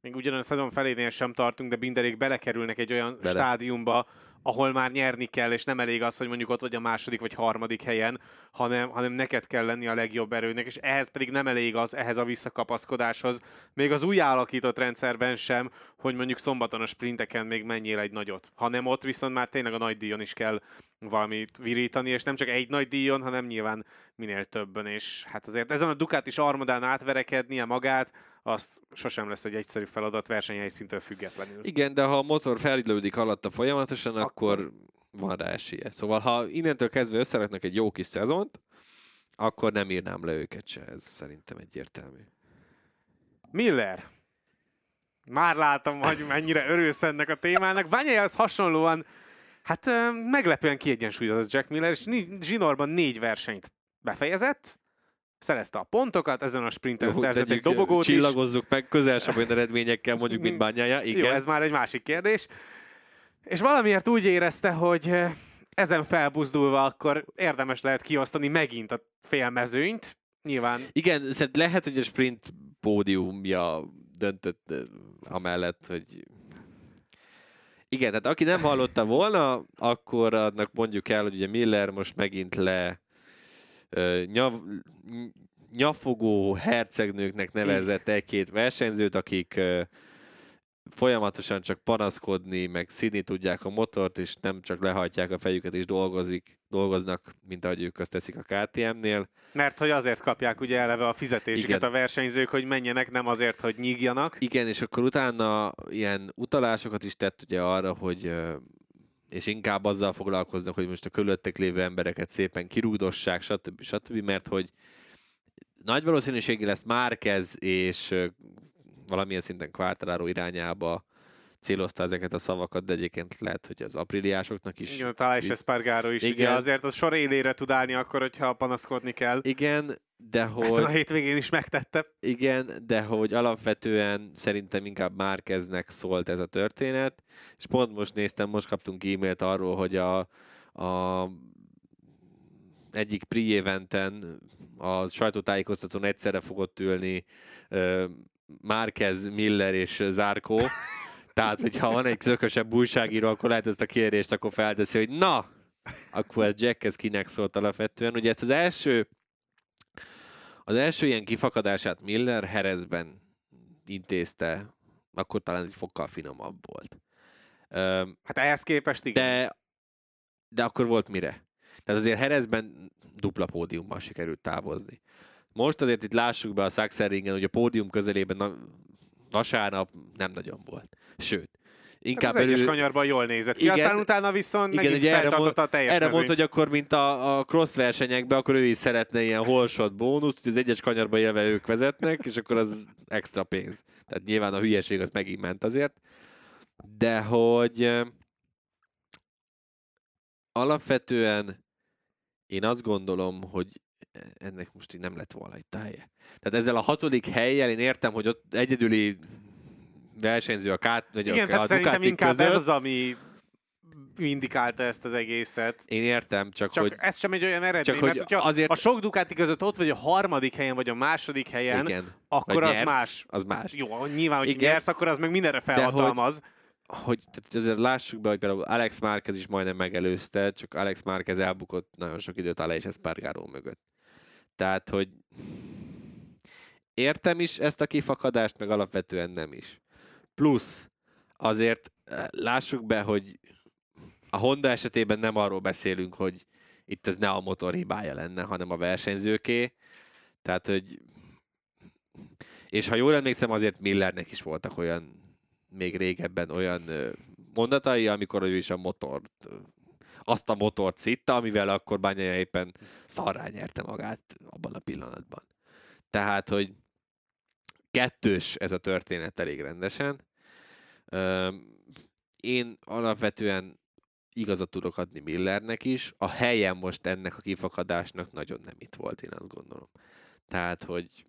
még ugyanolyan a szezon felénél sem tartunk, de Binderék belekerülnek egy olyan. Bele. stádiumba, ahol már nyerni kell, és nem elég az, hogy mondjuk ott vagy a második vagy harmadik helyen, hanem, hanem neked kell lenni a legjobb erőnek, és ehhez pedig nem elég az, ehhez a visszakapaszkodáshoz, még az új alakított rendszerben sem, hogy mondjuk szombaton a sprinteken még menjél egy nagyot, hanem ott viszont már tényleg a nagy díjon is kell valamit virítani, és nem csak egy nagy díjon, hanem nyilván minél többen, és hát azért ezen a Ducati armadán átverekednie magát, azt sosem lesz egy egyszerű feladat versenyhelyszíntől függetlenül. Igen, de ha a motor felidlődik alatta folyamatosan, akkor, Akkor- van rá esélye. Szóval ha innentől kezdve összeraknak egy jó kis szezont, akkor nem írnám le őket se, ez szerintem egyértelmű. Miller. Már látom, hogy mennyire örülsz ennek a témának. az hasonlóan, hát meglepően kiegyensúlyozott Jack Miller, és zsinórban négy versenyt befejezett, szerezte a pontokat, ezen a sprinten Jó, szerzett egy dobogót is. Csillagozzuk meg, közel sem olyan eredményekkel mondjuk, mint bányája. Igen. Jó, ez már egy másik kérdés. És valamiért úgy érezte, hogy eh, ezen felbuzdulva akkor érdemes lehet kiosztani megint a félmezőnyt. Nyilván Igen, szerintem lehet, hogy a sprint pódiumja döntött eh, amellett, hogy Igen, tehát aki nem hallotta volna, akkor annak mondjuk el, hogy ugye Miller most megint le nyav, nyafogó hercegnőknek nevezett egy-két versenyzőt, akik folyamatosan csak panaszkodni, meg szidni tudják a motort, és nem csak lehajtják a fejüket és dolgozik, dolgoznak, mint ahogy ők azt teszik a KTM-nél. Mert hogy azért kapják ugye eleve a fizetésüket Igen. a versenyzők, hogy menjenek, nem azért, hogy nyígjanak. Igen, és akkor utána ilyen utalásokat is tett ugye arra, hogy és inkább azzal foglalkoznak, hogy most a körülöttek lévő embereket szépen kirúgdossák, stb. stb. Mert hogy nagy valószínűséggel lesz Márquez és valamilyen szinten Quartararo irányába célozta ezeket a szavakat, de egyébként lehet, hogy az apríliásoknak is. Igen, talán is Espargaro is, Igen. ugye azért az sor élére tud állni akkor, hogyha panaszkodni kell. Igen, de Ezen a hogy, hétvégén is megtette. igen, de hogy alapvetően szerintem inkább Márkeznek szólt ez a történet, és pont most néztem, most kaptunk e-mailt arról, hogy a, a egyik pre-eventen a sajtótájékoztatón egyszerre fogott ülni ö, Márquez, Miller és Zárkó. Tehát, hogyha van egy zökösebb újságíró, akkor lehet ezt a kérdést akkor felteszi, hogy na, akkor ez Jack, ez kinek szólt alapvetően. Ugye ezt az első az első ilyen kifakadását Miller Herezben intézte, akkor talán egy fokkal finomabb volt. Ö, Hát ehhez képest igen. de, de akkor volt mire. Tehát azért Herezben dupla pódiummal sikerült távozni. Most azért itt lássuk be a Sachsenringen, hogy a pódium közelében na, vasárnap nem nagyon volt. Sőt, Hát inkább az egyes kanyarban jól nézett ki, Igen. aztán utána viszont Igen, megint ugye erre a teljes Erre mondta, hogy akkor, mint a, a cross versenyekben, akkor ő is szeretne ilyen holshot bónuszt, hogy az egyes kanyarba élve ők vezetnek, és akkor az extra pénz. Tehát nyilván a hülyeség az megint ment azért. De hogy eh, alapvetően én azt gondolom, hogy ennek most így nem lett volna itt helye. Tehát ezzel a hatodik helyjel én értem, hogy ott egyedüli versenyző a, Kát, vagy Igen, a, tehát a szerintem Ducati inkább között. ez az, ami indikálta ezt az egészet. Én értem, csak, Csak hogy ez sem egy olyan eredmény, Csak mert hogy azért- a sok Ducati között ott vagy a harmadik helyen, vagy a második helyen, igen, akkor vagy az nyersz, más. Az más. Jó, nyilván, hogy Igen. nyersz, akkor az meg mindenre felhatalmaz. hogy tehát azért lássuk be, hogy például Alex Márquez is majdnem megelőzte, csak Alex Márquez elbukott nagyon sok időt Aleix Espargaró mögött. Tehát, hogy értem is ezt a kifakadást, meg alapvetően nem is. Plusz azért eh, lássuk be, hogy a Honda esetében nem arról beszélünk, hogy itt ez ne a motor hibája lenne, hanem a versenyzőké. Tehát, hogy és ha jól emlékszem, azért Millernek is voltak olyan még régebben olyan mondatai, amikor ő is a motort, azt a motort szitta, amivel akkor Bányája éppen szarrá nyerte magát abban a pillanatban. Tehát, hogy kettős ez a történet elég rendesen. Én alapvetően igazat tudok adni Millernek is. A helyen most ennek a kifakadásnak nagyon nem itt volt, én azt gondolom. Tehát, hogy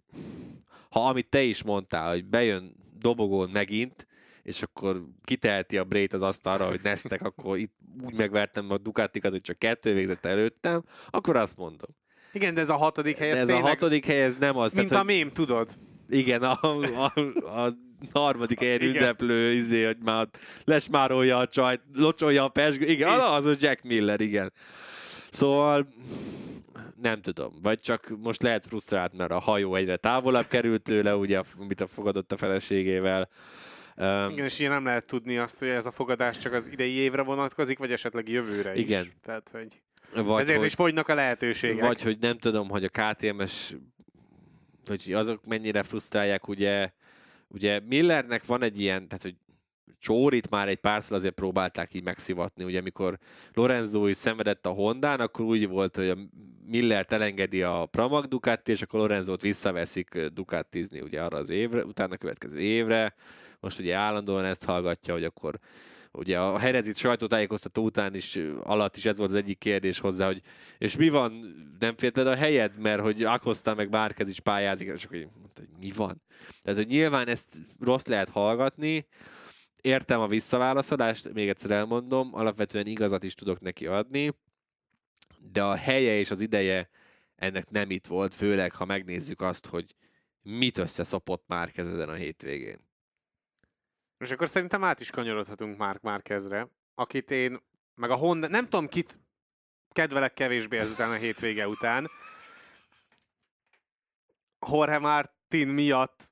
ha amit te is mondtál, hogy bejön dobogón megint, és akkor kiteheti a brét az asztalra, hogy neztek, akkor itt úgy megvertem a Ducatikat, hogy csak kettő végzett előttem, akkor azt mondom. Igen, de ez a hatodik hely, ez, ez a tényleg, hatodik hely, ez nem az. mint tehát, a hogy- mém, tudod? igen, a, a, a harmadik helyen Igen. ünneplő, izé, hogy már lesmárolja a csajt, locsolja a pesgő. Igen, Igen. az a Jack Miller, igen. Szóval nem tudom, vagy csak most lehet frusztrált, mert a hajó egyre távolabb került tőle, ugye, amit a fogadott a feleségével. Um, Igen, és ilyen nem lehet tudni azt, hogy ez a fogadás csak az idei évre vonatkozik, vagy esetleg jövőre Igen. is. Tehát, hogy vagy, ezért hogy, is fogynak a lehetőségek. vagy hogy nem tudom, hogy a KTMS vagy azok mennyire frusztrálják, ugye, ugye Millernek van egy ilyen, tehát hogy Csórit már egy párszor azért próbálták így megszivatni, ugye amikor Lorenzo is szenvedett a Hondán, akkor úgy volt, hogy a Miller elengedi a Pramac Ducati, és akkor Lorenzót visszaveszik Ducatizni ugye arra az évre, utána következő évre. Most ugye állandóan ezt hallgatja, hogy akkor ugye a Herezit sajtótájékoztató után is alatt is ez volt az egyik kérdés hozzá, hogy és mi van, nem félted a helyed, mert hogy Akosta meg Márquez is pályázik, és akkor mondta, hogy mi van. Tehát, hogy nyilván ezt rossz lehet hallgatni, értem a visszaválaszolást, még egyszer elmondom, alapvetően igazat is tudok neki adni, de a helye és az ideje ennek nem itt volt, főleg ha megnézzük azt, hogy mit összeszopott Márquez ezen a hétvégén. És akkor szerintem át is kanyarodhatunk Mark Márkezre, akit én, meg a Honda, nem tudom kit kedvelek kevésbé ezután a hétvége után. Jorge Martin miatt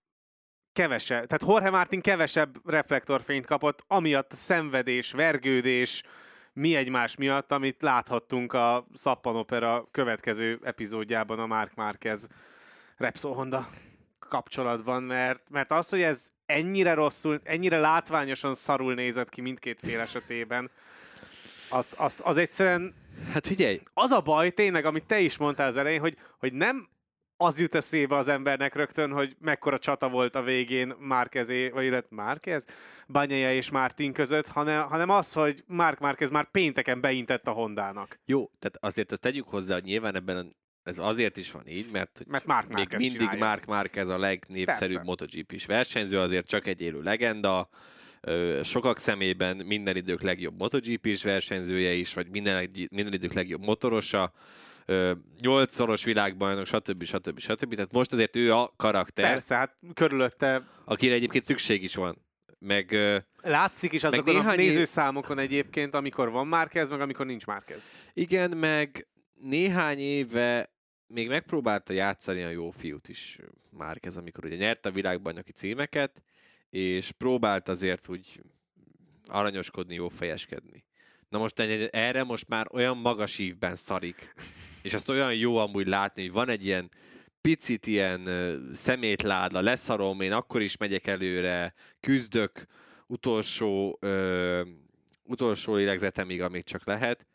kevesebb, tehát Jorge Martin kevesebb reflektorfényt kapott, amiatt szenvedés, vergődés, mi egymás miatt, amit láthattunk a Szappanopera következő epizódjában a Mark Marquez Repsol Honda kapcsolatban, mert, mert az, hogy ez ennyire rosszul, ennyire látványosan szarul nézett ki mindkét fél esetében, az, az, az egyszerűen... Hát figyelj! Az a baj tényleg, amit te is mondtál az elején, hogy, hogy nem az jut eszébe az embernek rögtön, hogy mekkora csata volt a végén Márkezé, vagy illetve Márkez, Banyaja és Mártin között, hanem, hanem az, hogy Márk Márkez már pénteken beintett a Hondának. Jó, tehát azért azt tegyük hozzá, hogy nyilván ebben a ez azért is van így, mert, mert Mark még mindig csinálja. Mark Márquez a legnépszerűbb MotoGP-s versenyző, azért csak egy élő legenda, sokak szemében minden idők legjobb MotoGP-s versenyzője is, vagy minden, minden idők legjobb motorosa, nyolcszoros világbajnok, stb. stb. stb. Tehát most azért ő a karakter. Persze, hát körülötte... Akire egyébként szükség is van. Meg, Látszik is azokon meg a nézőszámokon egyébként, amikor van Márkez, meg amikor nincs Márkez. Igen, meg néhány éve még megpróbálta játszani a jó fiút is Márkez, amikor ugye nyerte a világbajnoki címeket, és próbált azért úgy aranyoskodni, jó fejeskedni. Na most erre most már olyan magas ívben szarik, és azt olyan jó amúgy látni, hogy van egy ilyen picit ilyen szemétláda, leszarom, én akkor is megyek előre, küzdök, utolsó, ö, utolsó lélegzetemig, amíg csak lehet.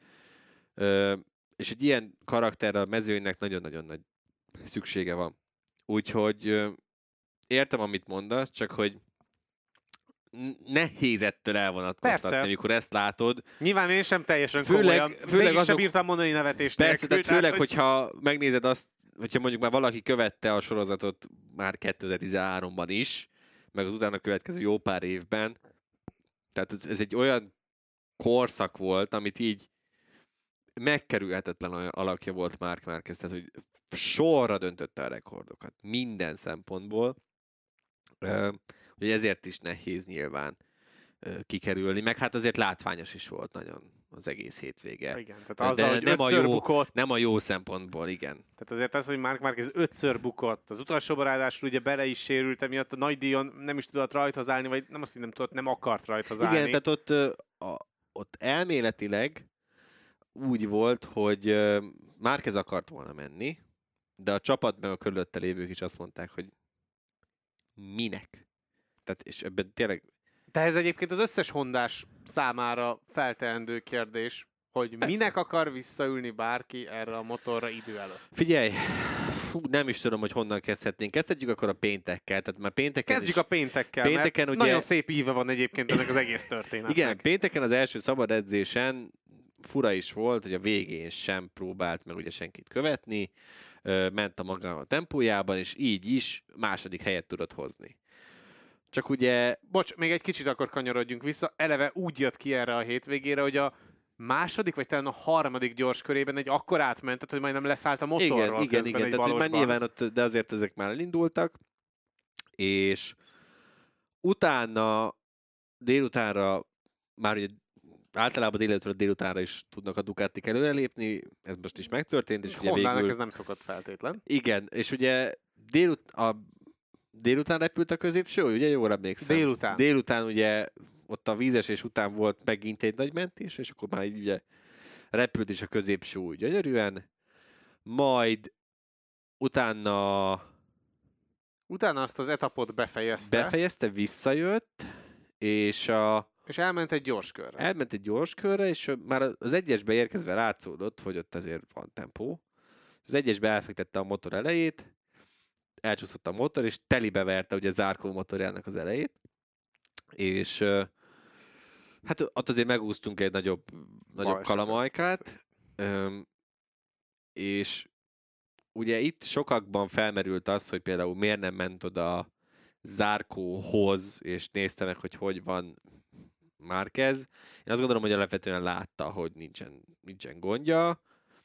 Ö, és egy ilyen karakter a mezőnynek nagyon-nagyon nagy szüksége van. Úgyhogy értem, amit mondasz, csak hogy nehéz ettől elvonatkoztatni, Persze. amikor ezt látod. Nyilván én sem teljesen főleg, komolyan. Főleg azok... sem bírtam mondani nevetést. Persze, tehát főleg, hogy... hogyha megnézed azt, hogyha mondjuk már valaki követte a sorozatot már 2013-ban is, meg az utána következő jó pár évben, tehát ez, ez egy olyan korszak volt, amit így megkerülhetetlen alakja volt Mark Marquez, tehát hogy sorra döntötte a rekordokat, minden szempontból. Hogy ezért is nehéz nyilván kikerülni, meg hát azért látványos is volt nagyon az egész hétvége. Igen, tehát az, hogy nem a jó, bukott. Nem a jó szempontból, igen. Tehát azért az, hogy Mark Marquez ötször bukott, az utolsó ráadásul ugye bele is sérült, emiatt a nagy díjon nem is tudott rajthoz állni, vagy nem azt, hogy nem tudott, nem akart rajthoz állni. Igen, tehát ott, a, ott elméletileg úgy volt, hogy Márkez akart volna menni, de a csapat meg a körülötte lévők is azt mondták, hogy minek? Tehát, és ebben tényleg... De ez egyébként az összes hondás számára felteendő kérdés, hogy Persze. minek akar visszaülni bárki erre a motorra idő előtt. Figyelj, fú, nem is tudom, hogy honnan kezdhetnénk. Kezdhetjük akkor a péntekkel. Tehát már pénteken Kezdjük is... a péntekkel, pénteken mert ugye... nagyon szép íve van egyébként ennek az egész történetnek. Igen, pénteken az első szabad edzésen fura is volt, hogy a végén sem próbált meg ugye senkit követni, ment a maga a tempójában, és így is második helyet tudott hozni. Csak ugye... Bocs, még egy kicsit akkor kanyarodjunk vissza. Eleve úgy jött ki erre a hétvégére, hogy a második, vagy talán a harmadik gyors körében egy akkor átmentett, hogy majdnem leszállt a motorról. Igen, igen, igen. Tehát, már nyilván ott, de azért ezek már elindultak, és utána délutánra már ugye általában délutánra délutánra is tudnak a Ducatik előrelépni, ez most is megtörtént. És ugye végül... ez nem szokott feltétlen. Igen, és ugye délut... a délután repült a középső, ugye jól emlékszem? Délután. Délután ugye ott a vízesés után volt megint egy nagy mentés, és akkor már így ugye repült is a középső úgy gyönyörűen, majd utána Utána azt az etapot befejezte. Befejezte, visszajött, és a és elment egy gyors körre. Elment egy gyors körre, és már az egyesbe érkezve látszódott, hogy ott azért van tempó. Az egyesbe elfektette a motor elejét, elcsúszott a motor, és telibe verte ugye zárkó motorjának az elejét. És hát ott azért megúsztunk egy nagyobb, nagyobb kalamajkát. És ugye itt sokakban felmerült az, hogy például miért nem ment oda zárkóhoz, és nézte meg, hogy hogy van Márquez. Én azt gondolom, hogy alapvetően látta, hogy nincsen, nincsen gondja,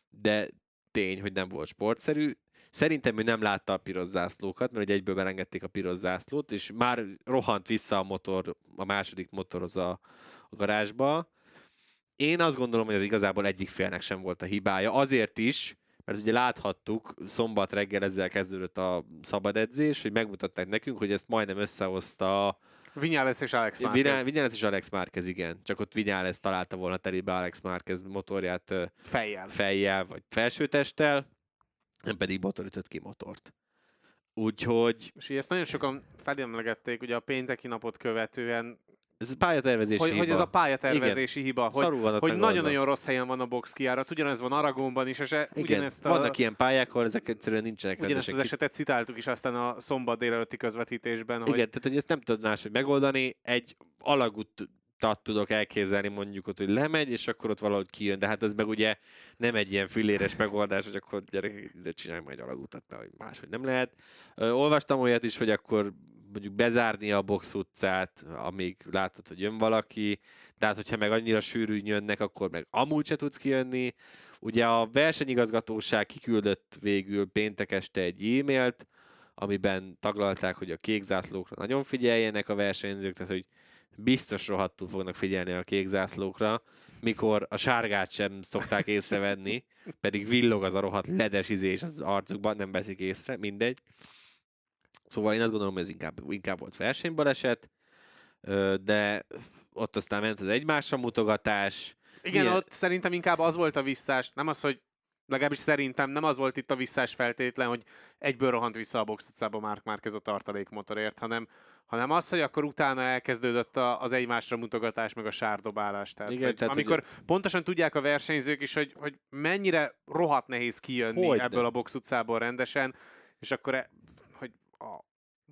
de tény, hogy nem volt sportszerű. Szerintem ő nem látta a piros zászlókat, mert ugye egyből belengedték a piros zászlót, és már rohant vissza a motor, a második motorhoz a, a garázsba. Én azt gondolom, hogy az igazából egyik félnek sem volt a hibája. Azért is, mert ugye láthattuk, szombat reggel ezzel kezdődött a szabad edzés, hogy megmutatták nekünk, hogy ezt majdnem összehozta Vinyales és Alex Márquez. Vinyales és Alex Márquez, igen. Csak ott Vinyales találta volna terébe Alex Márquez motorját fejjel. fejjel vagy felsőtesttel, nem pedig motor ütött ki motort. Úgyhogy... És ezt nagyon sokan felemlegették, ugye a pénteki napot követően ez pályatervezési hogy, hiba. hogy ez a pályatervezési Igen. hiba, hogy, hogy nagyon-nagyon rossz helyen van a box kiárat, ugyanez van Aragonban is, és e- ugyanezt a, vannak ilyen pályák, ahol ezek egyszerűen nincsenek Ugyanezt az esetet citáltuk is aztán a szombat délelőtti közvetítésben. Hogy... Igen, tehát hogy ezt nem tudod máshogy megoldani, egy alagút tehát tudok elképzelni mondjuk ott, hogy lemegy, és akkor ott valahogy kijön, de hát ez meg ugye nem egy ilyen filéres megoldás, hogy akkor gyerek, de csinálj majd alagutat, mert hogy máshogy nem lehet. Ö, olvastam olyat is, hogy akkor mondjuk bezárni a box utcát, amíg látod, hogy jön valaki, de hát hogyha meg annyira sűrűn jönnek, akkor meg amúgy se tudsz kijönni. Ugye a versenyigazgatóság kiküldött végül péntek este egy e-mailt, amiben taglalták, hogy a kék zászlókra nagyon figyeljenek a versenyzők, tehát hogy biztos rohadtul fognak figyelni a kék zászlókra, mikor a sárgát sem szokták észrevenni, pedig villog az a rohadt ledes izés az arcukban, nem veszik észre, mindegy. Szóval én azt gondolom, hogy ez inkább, inkább volt versenybaleset, de ott aztán ment az egymásra mutogatás. Igen, Milyen... ott szerintem inkább az volt a visszás, nem az, hogy legalábbis szerintem nem az volt itt a visszás feltétlen, hogy egyből rohant vissza a box utcába Mark Márquez a tartalékmotorért, hanem, hanem az, hogy akkor utána elkezdődött a, az egymásra mutogatás, meg a sárdobálás. Tehát, Igen, hogy tehát amikor ugye... pontosan tudják a versenyzők is, hogy, hogy mennyire rohadt nehéz kijönni hogy ebből de. a box utcából rendesen, és akkor e, a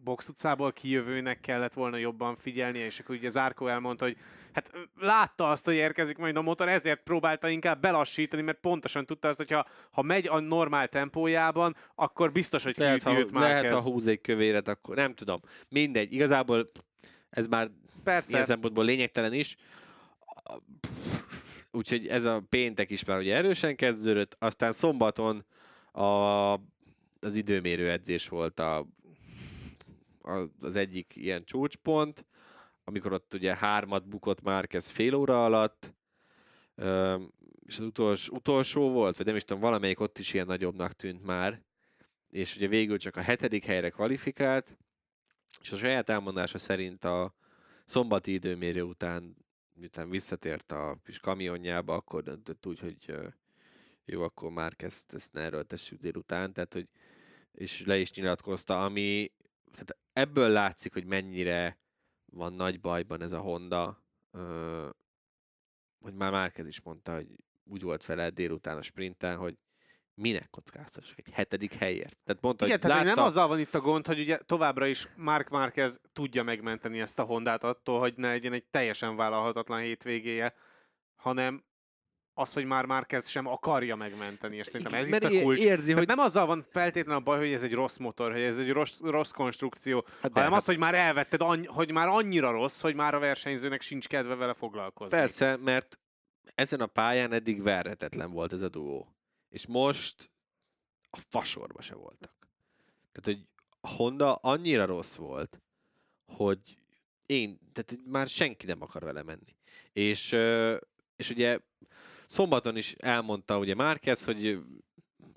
box utcából kijövőnek kellett volna jobban figyelnie, és akkor ugye Zárkó elmondta, hogy hát látta azt, hogy érkezik majd a motor, ezért próbálta inkább belassítani, mert pontosan tudta azt, hogy ha, ha megy a normál tempójában, akkor biztos, hogy lehet, kiüti őt már Lehet, ha húz egy kövéret, akkor nem tudom. Mindegy, igazából ez már Persze. ilyen szempontból lényegtelen is. Úgyhogy ez a péntek is már ugye erősen kezdődött, aztán szombaton a, az időmérő edzés volt a az egyik ilyen csúcspont, amikor ott ugye hármat bukott már kezd fél óra alatt, és az utolsó, utolsó volt, vagy nem is tudom, valamelyik ott is ilyen nagyobbnak tűnt már, és ugye végül csak a hetedik helyre kvalifikált, és a saját elmondása szerint a szombati időmérő után, miután visszatért a kis kamionjába, akkor döntött úgy, hogy jó, akkor már ezt, ezt ne erőltessük délután, tehát hogy és le is nyilatkozta, ami tehát ebből látszik, hogy mennyire van nagy bajban ez a Honda, ö, hogy már Márkez is mondta, hogy úgy volt fele délután a sprinten, hogy minek kockáztassuk egy hetedik helyért. Tehát mondta, Igen, hogy tehát látta... nem azzal van itt a gond, hogy ugye továbbra is Mark Márquez tudja megmenteni ezt a Hondát attól, hogy ne legyen egy teljesen vállalhatatlan hétvégéje, hanem az, hogy már Márquez sem akarja megmenteni, és szerintem ez Mert itt a kulcs. Érzi, hogy... nem azzal van feltétlenül a baj, hogy ez egy rossz motor, hogy ez egy rossz, rossz konstrukció, hát hanem hát... az, hogy már elvetted, annyi, hogy már annyira rossz, hogy már a versenyzőnek sincs kedve vele foglalkozni. Persze, mert ezen a pályán eddig verhetetlen volt ez a duó. És most a fasorba se voltak. Tehát, hogy a Honda annyira rossz volt, hogy én, tehát már senki nem akar vele menni. És, és ugye Szombaton is elmondta ugye Márquez, hogy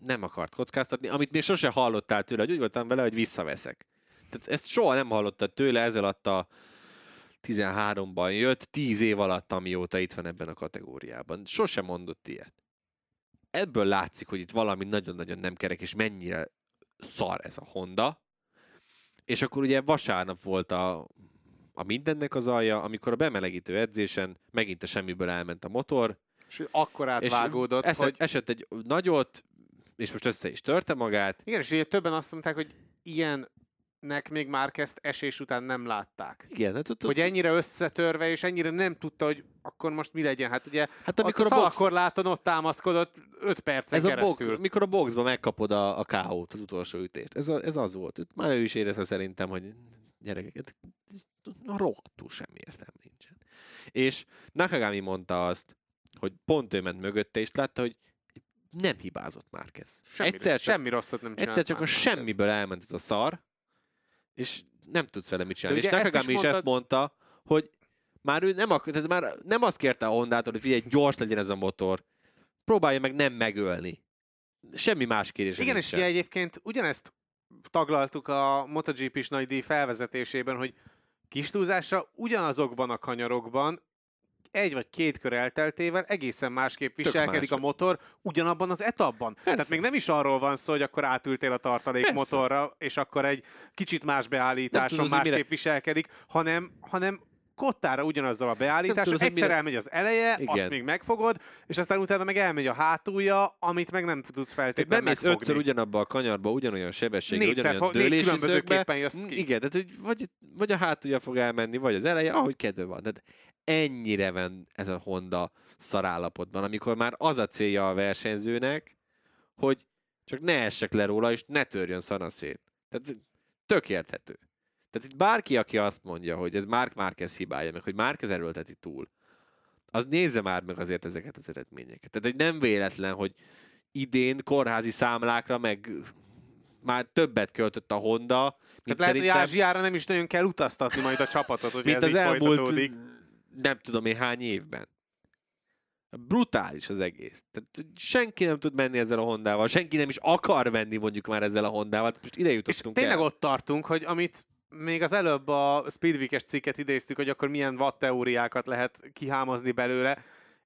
nem akart kockáztatni, amit még sose hallottál tőle, hogy úgy voltam vele, hogy visszaveszek. Tehát ezt soha nem hallottad tőle, ezzel alatt a 13-ban jött, 10 év alatt, amióta itt van ebben a kategóriában. Sose mondott ilyet. Ebből látszik, hogy itt valami nagyon-nagyon nem kerek, és mennyire szar ez a Honda. És akkor ugye vasárnap volt a, a mindennek az alja, amikor a bemelegítő edzésen megint a semmiből elment a motor, és akkor átvágódott, és hogy... esett egy nagyot, és most össze is törte magát. Igen, és ugye többen azt mondták, hogy ilyen nek még már kezd esés után nem látták. Igen, hát ott, Hogy ennyire összetörve, és ennyire nem tudta, hogy akkor most mi legyen. Hát ugye hát amikor a, a box... láton ott támaszkodott 5 percen ez keresztül. A box, mikor a boxba megkapod a, a KO-t, az utolsó ütést. Ez, a, ez az volt. Már ő is érezte szerintem, hogy gyerekeket, rohadtul semmi értelme nincsen. És Nakagami mondta azt, hogy pont ő ment mögötte, és látta, hogy nem hibázott már ez. Semmi, egyszer csak, semmi rosszat nem csinált egyszer csak a semmiből elment ez a szar, és nem tudsz vele mit csinálni. És is Nakagami is, mondtad- ezt mondta, hogy már ő nem, ak- tehát már nem azt kérte a Hondától, hogy figyelj, gyors legyen ez a motor. Próbálja meg nem megölni. Semmi más kérés. Igen, és ugye egyébként ugyanezt taglaltuk a MotoGP-s nagy díj felvezetésében, hogy kis túlzásra ugyanazokban a kanyarokban egy vagy két kör elteltével egészen másképp viselkedik más. a motor ugyanabban az etapban. Persze. Tehát még nem is arról van szó, hogy akkor átültél a tartalék Persze. motorra, és akkor egy kicsit más beállításon tudod, hogy mire- másképp viselkedik, hanem, hanem kottára ugyanazzal a beállítással, tudod, egyszer mire- elmegy az eleje, Igen. azt még megfogod, és aztán utána meg elmegy a hátulja, amit meg nem tudsz feltétlenül bemész megfogni. ötször ugyanabba a kanyarba, ugyanolyan sebességgel, Négyszer ugyanolyan fog- dőlési különbözőképpen jössz ki. Igen, tehát hogy vagy, vagy a hátulja fog elmenni, vagy az eleje, ahogy kedve van. Tehát ennyire van ez a Honda szarállapotban, amikor már az a célja a versenyzőnek, hogy csak ne essek le róla, és ne törjön szanaszét. Tehát tök érthető. Tehát itt bárki, aki azt mondja, hogy ez Mark Márquez hibája, meg hogy Márquez erőlteti túl, az nézze már meg azért ezeket az eredményeket. Tehát egy nem véletlen, hogy idén kórházi számlákra meg már többet költött a Honda, Tehát lehet, hogy szerintem, Ázsiára nem is nagyon kell utaztatni majd a csapatot, hogy mint ez az így elmúlt folytatódik. Nem tudom én hány évben. Brutális az egész. Tehát senki nem tud menni ezzel a Hondával, senki nem is akar menni mondjuk már ezzel a Hondával. Most ide És jutottunk tényleg el. ott tartunk, hogy amit még az előbb a Speedweek-es cikket idéztük, hogy akkor milyen watt teóriákat lehet kihámozni belőle.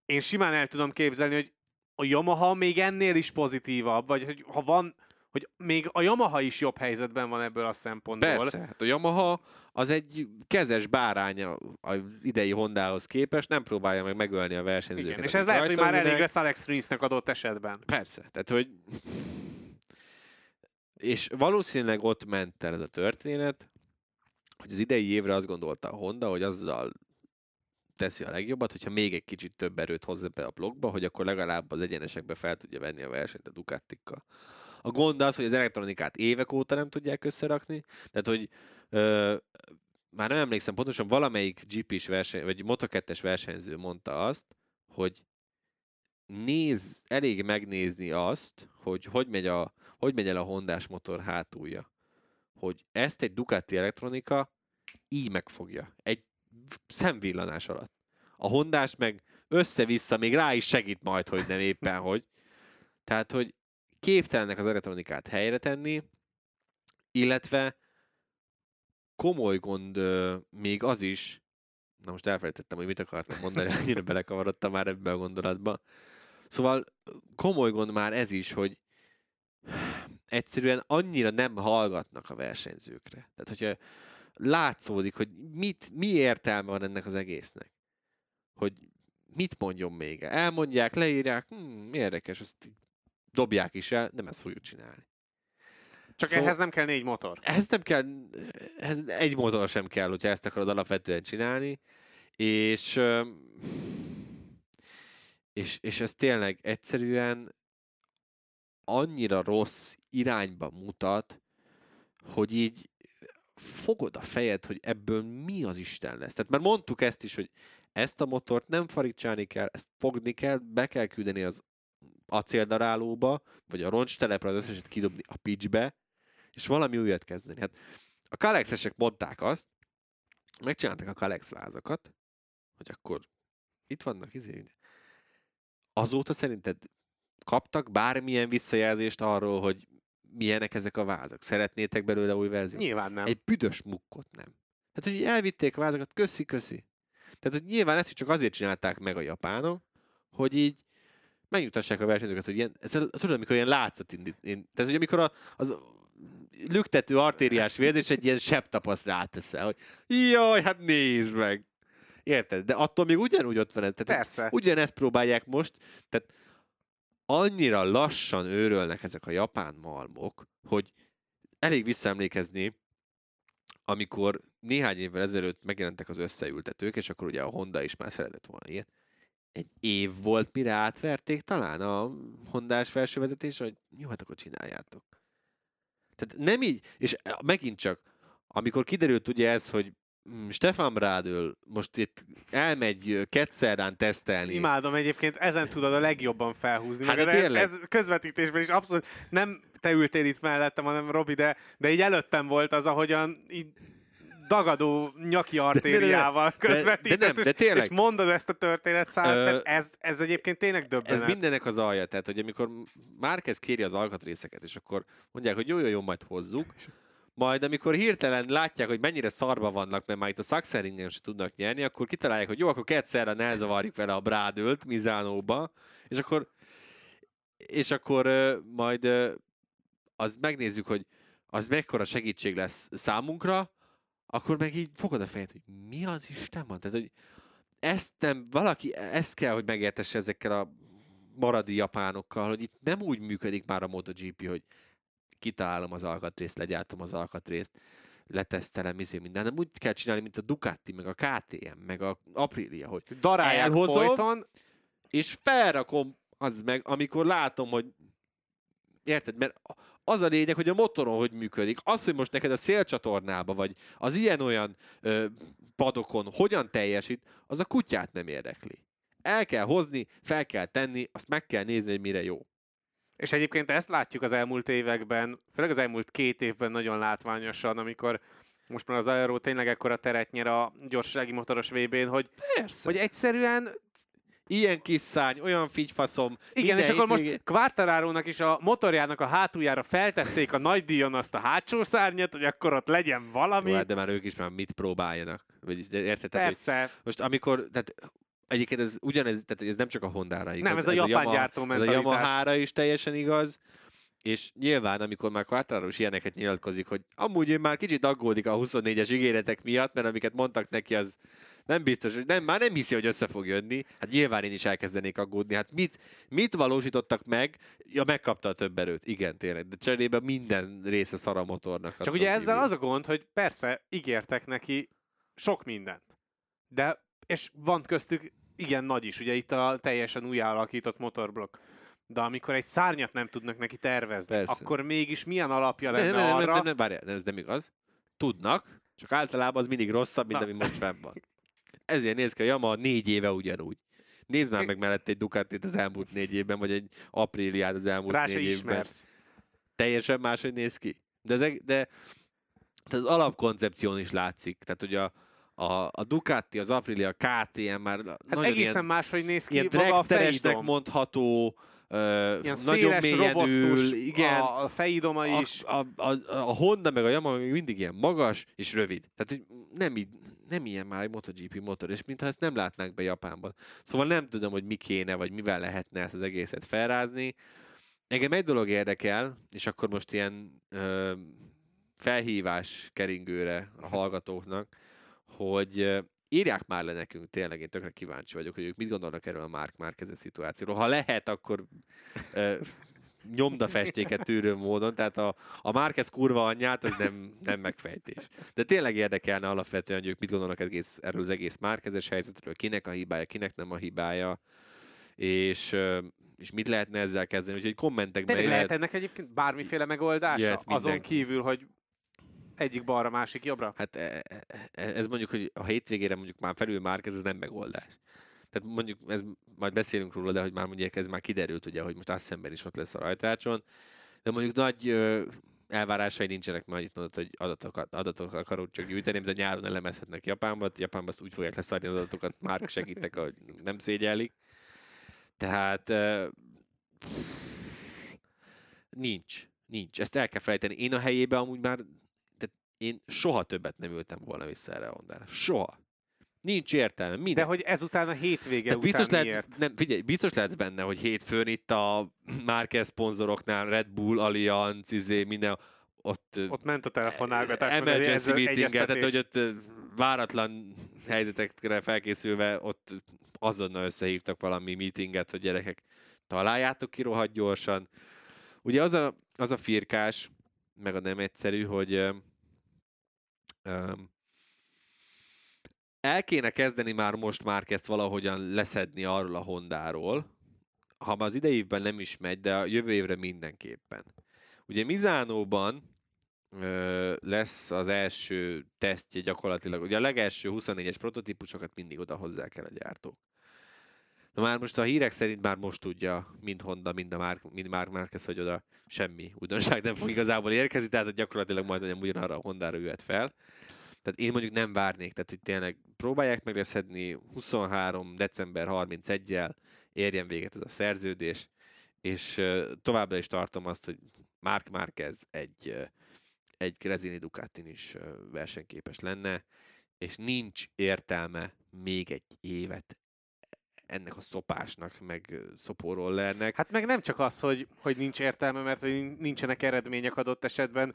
Én simán el tudom képzelni, hogy a Yamaha még ennél is pozitívabb, vagy hogy ha van, hogy még a Yamaha is jobb helyzetben van ebből a szempontból. Persze, hát a Yamaha az egy kezes báránya az idei Hondához képest, nem próbálja meg megölni a versenyzőket. Igen, és ez lehet, hogy már elég lesz Alex Rins-nek adott esetben. Persze, tehát hogy... És valószínűleg ott ment el ez a történet, hogy az idei évre azt gondolta a Honda, hogy azzal teszi a legjobbat, hogyha még egy kicsit több erőt hozza be a blokkba, hogy akkor legalább az egyenesekbe fel tudja venni a versenyt a Ducatikkal. A gond az, hogy az elektronikát évek óta nem tudják összerakni, tehát hogy már nem emlékszem pontosan, valamelyik GP-s verseny, vagy Moto2-es versenyző mondta azt, hogy néz, elég megnézni azt, hogy hogy megy, a, hogy megy el a hondás motor hátulja. Hogy ezt egy Ducati elektronika így megfogja. Egy szemvillanás alatt. A hondás meg össze-vissza, még rá is segít majd, hogy nem éppen hogy. Tehát, hogy képtelenek az elektronikát helyre tenni, illetve komoly gond még az is, na most elfelejtettem, hogy mit akartam mondani, annyira belekavarodtam már ebbe a gondolatba. Szóval komoly gond már ez is, hogy egyszerűen annyira nem hallgatnak a versenyzőkre. Tehát, hogyha látszódik, hogy mit, mi értelme van ennek az egésznek. Hogy mit mondjon még? Elmondják, leírják, hm, érdekes, azt dobják is el, nem ezt fogjuk csinálni. Csak Szóval- ehhez nem kell négy motor. Ez nem kell, ez egy motor sem kell, hogyha ezt akarod alapvetően csinálni, és, és, és ez tényleg egyszerűen annyira rossz irányba mutat, hogy így fogod a fejed, hogy ebből mi az Isten lesz. Tehát már mondtuk ezt is, hogy ezt a motort nem farigcsálni kell, ezt fogni kell, be kell küldeni az acéldarálóba, vagy a roncstelepre az összeset kidobni a pitchbe, és valami újat kezdeni. Hát a Kalexesek mondták azt, megcsinálták a Kalex vázakat, hogy akkor itt vannak izé. Azóta szerinted kaptak bármilyen visszajelzést arról, hogy milyenek ezek a vázak? Szeretnétek belőle új verziót? Nyilván nem. Egy büdös mukkot nem. Tehát, hogy elvitték a vázakat, köszi, köszi. Tehát, hogy nyilván ezt csak azért csinálták meg a japánok, hogy így megnyugtassák a versenyzőket, hogy ilyen, ez, tudod, amikor ilyen látszat indít, in, tehát, hogy amikor a, az lüktető artériás vérzés egy ilyen sebtapaszt ráteszel, hogy jaj, hát nézd meg. Érted? De attól még ugyanúgy ott van. Tehát Persze. Ugyanezt próbálják most, tehát annyira lassan őrölnek ezek a japán malmok, hogy elég visszaemlékezni, amikor néhány évvel ezelőtt megjelentek az összeültetők, és akkor ugye a Honda is már szeretett volna ilyet. Egy év volt, mire átverték talán a Hondás felsővezetés, hogy jó, hát akkor csináljátok. Tehát nem így, és megint csak, amikor kiderült ugye ez, hogy mm, Stefan Brádől most itt elmegy ö, Ketszerdán tesztelni. Imádom egyébként, ezen tudod a legjobban felhúzni. Hát Meg de ez, tényleg. ez közvetítésben is abszolút nem te ültél itt mellettem, hanem Robi, de, de így előttem volt az, ahogyan így dagadó nyaki artériával de- de közvetítesz, nem, de és- tényleg. és mondod ezt a történetszámot, Ö, mert ez, ez egyébként tényleg döbbenet. Ez mindennek az alja, tehát hogy amikor Márquez kéri az alkatrészeket, és akkor mondják, hogy jó, jó, jó, majd hozzuk, majd amikor hirtelen látják, hogy mennyire szarba vannak, mert már itt a Saxeringen sem tudnak nyerni, akkor kitalálják, hogy jó, akkor kétszerre ne zavarjuk vele a Brádölt Mizánóba, és akkor és akkor ö, majd ö, az megnézzük, hogy az mekkora segítség lesz számunkra, akkor meg így fogod a fejed, hogy mi az Isten van? Tehát, hogy ezt nem, valaki ezt kell, hogy megértesse ezekkel a maradi japánokkal, hogy itt nem úgy működik már a MotoGP, hogy kitalálom az alkatrészt, legyártom az alkatrészt, letesztelem, izé minden, hanem úgy kell csinálni, mint a Ducati, meg a KTM, meg a Aprilia, hogy Darálják elhozom, folyton, és felrakom az meg, amikor látom, hogy érted, mert az a lényeg, hogy a motoron hogy működik. Az, hogy most neked a szélcsatornába, vagy az ilyen-olyan ö, padokon hogyan teljesít, az a kutyát nem érdekli. El kell hozni, fel kell tenni, azt meg kell nézni, hogy mire jó. És egyébként ezt látjuk az elmúlt években, főleg az elmúlt két évben nagyon látványosan, amikor most már az Aero tényleg ekkora teret nyer a gyorsasági motoros VB-n, hogy, Persze. hogy egyszerűen Ilyen kis szárny, olyan figyfaszom. Igen, minden és akkor most Quartararo-nak is a motorjának a hátuljára feltették a nagy díjon azt a hátsó szárnyat, hogy akkor ott legyen valami. Jó, hát de már ők is már mit próbáljanak. Vagy, érted? Tehát, Persze. most amikor, tehát egyébként ez ugyanez, tehát ez nem csak a Hondára igaz. Nem, ez a japán Yamaha- gyártó Ez a mentalitás. Yamaha-ra is teljesen igaz, és nyilván, amikor már Quartararo is ilyeneket nyilatkozik, hogy amúgy ő már kicsit aggódik a 24-es ígéretek miatt, mert amiket mondtak neki, az nem biztos, hogy nem, már nem hiszi, hogy össze fog jönni. Hát nyilván én is elkezdenék aggódni. Hát mit, mit valósítottak meg? Ja, megkapta a több erőt. Igen, tényleg. De cserébe minden része szar a motornak. Csak ugye ezzel az a gond, hogy persze ígértek neki sok mindent. De, és van köztük igen nagy is, ugye itt a teljesen új alakított motorblokk. De amikor egy szárnyat nem tudnak neki tervezni, Persze. akkor mégis milyen alapja Nem, lenne nem, nem, arra... nem, nem, várjál, nem, ez nem igaz. Tudnak, csak általában az mindig rosszabb, mint Na. ami most fenn van. Ezért néz ki a Yamaha négy éve ugyanúgy. Nézd már meg mellett egy Ducatit az elmúlt négy évben, vagy egy Apriliát az elmúlt Rá négy évben. ismersz. Teljesen máshogy néz ki. De, az, de, de az alapkoncepción is látszik. Tehát, hogy a, a, a Ducati, az Aprilia, a KTM már Hát egészen ilyen, máshogy néz ki ilyen dragsteresnek mondható, ö, Ilyen nagyon széles, robosztus, igen, a, a fejidoma is. a, a, a, a Honda meg a Yamaha még mindig ilyen magas és rövid. Tehát nem, így, nem ilyen már egy MotoGP motor, és mintha ezt nem látnánk be Japánban. Szóval nem tudom, hogy mi kéne, vagy mivel lehetne ezt az egészet felrázni. Engem egy dolog érdekel, és akkor most ilyen ö, felhívás keringőre a hallgatóknak, hogy írják már le nekünk, tényleg én tökre kíváncsi vagyok, hogy ők mit gondolnak erről a Mark Márquez szituációról. Ha lehet, akkor ö, nyomdafestéket tűrő módon, tehát a, a Márquez kurva anyját, az nem, nem megfejtés. De tényleg érdekelne alapvetően, hogy ők mit gondolnak egész, erről az egész Márquezes helyzetről, kinek a hibája, kinek nem a hibája, és, és mit lehetne ezzel kezdeni. Úgyhogy kommentekben Tényleg jöhet- lehet ennek egyébként bármiféle megoldása? Jöhet Azon kívül, hogy egyik balra, másik jobbra? Hát e- e- e- ez mondjuk, hogy a hétvégére mondjuk már felül Márquez, ez nem megoldás. Tehát mondjuk, ez, majd beszélünk róla, de hogy már mondjuk ez már kiderült, ugye, hogy most Assemben is ott lesz a rajtácson, de mondjuk nagy ö, elvárásai nincsenek, mert annyit mondott, hogy adatokat, adatokat akarok csak gyűjteni, de nyáron elemezhetnek Japánba, Japánba azt úgy fogják leszarni az adatokat, már segítek, hogy nem szégyellik. Tehát ö, nincs, nincs. Ezt el kell felejteni. Én a helyébe amúgy már, tehát én soha többet nem ültem volna vissza erre a Hondára. Soha. Nincs értelme. Minden. De hogy ezután a hétvége Tehát után biztos miért? nem, figyelj, biztos lehetsz benne, hogy hétfőn itt a Márquez szponzoroknál, Red Bull, Allianz, izé, minden, ott, Ott ment a telefonálgatás, emergency meeting tehát hogy ott váratlan helyzetekre felkészülve ott azonnal összehívtak valami meetinget, hogy gyerekek, találjátok ki rohadt gyorsan. Ugye az a, az a firkás, meg a nem egyszerű, hogy ö, el kéne kezdeni már most már ezt valahogyan leszedni arról a Hondáról, ha már az idei nem is megy, de a jövő évre mindenképpen. Ugye Mizánóban ö, lesz az első tesztje gyakorlatilag. Ugye a legelső 24-es prototípusokat mindig oda hozzák el a gyártók. Na már most a hírek szerint már most tudja mind Honda, mind a Mark, mind Mark Marquez, hogy oda semmi újdonság nem fog igazából érkezni, tehát gyakorlatilag majd olyan ugyanarra a Hondára jöhet fel. Tehát én mondjuk nem várnék, tehát hogy tényleg próbálják meg leszedni 23. december 31-jel érjen véget ez a szerződés, és ö, továbbra is tartom azt, hogy Mark Marquez egy, ö, egy Grezini Ducatin is ö, versenyképes lenne, és nincs értelme még egy évet ennek a szopásnak, meg szopórollernek. Hát meg nem csak az, hogy, hogy nincs értelme, mert hogy nincsenek eredmények adott esetben,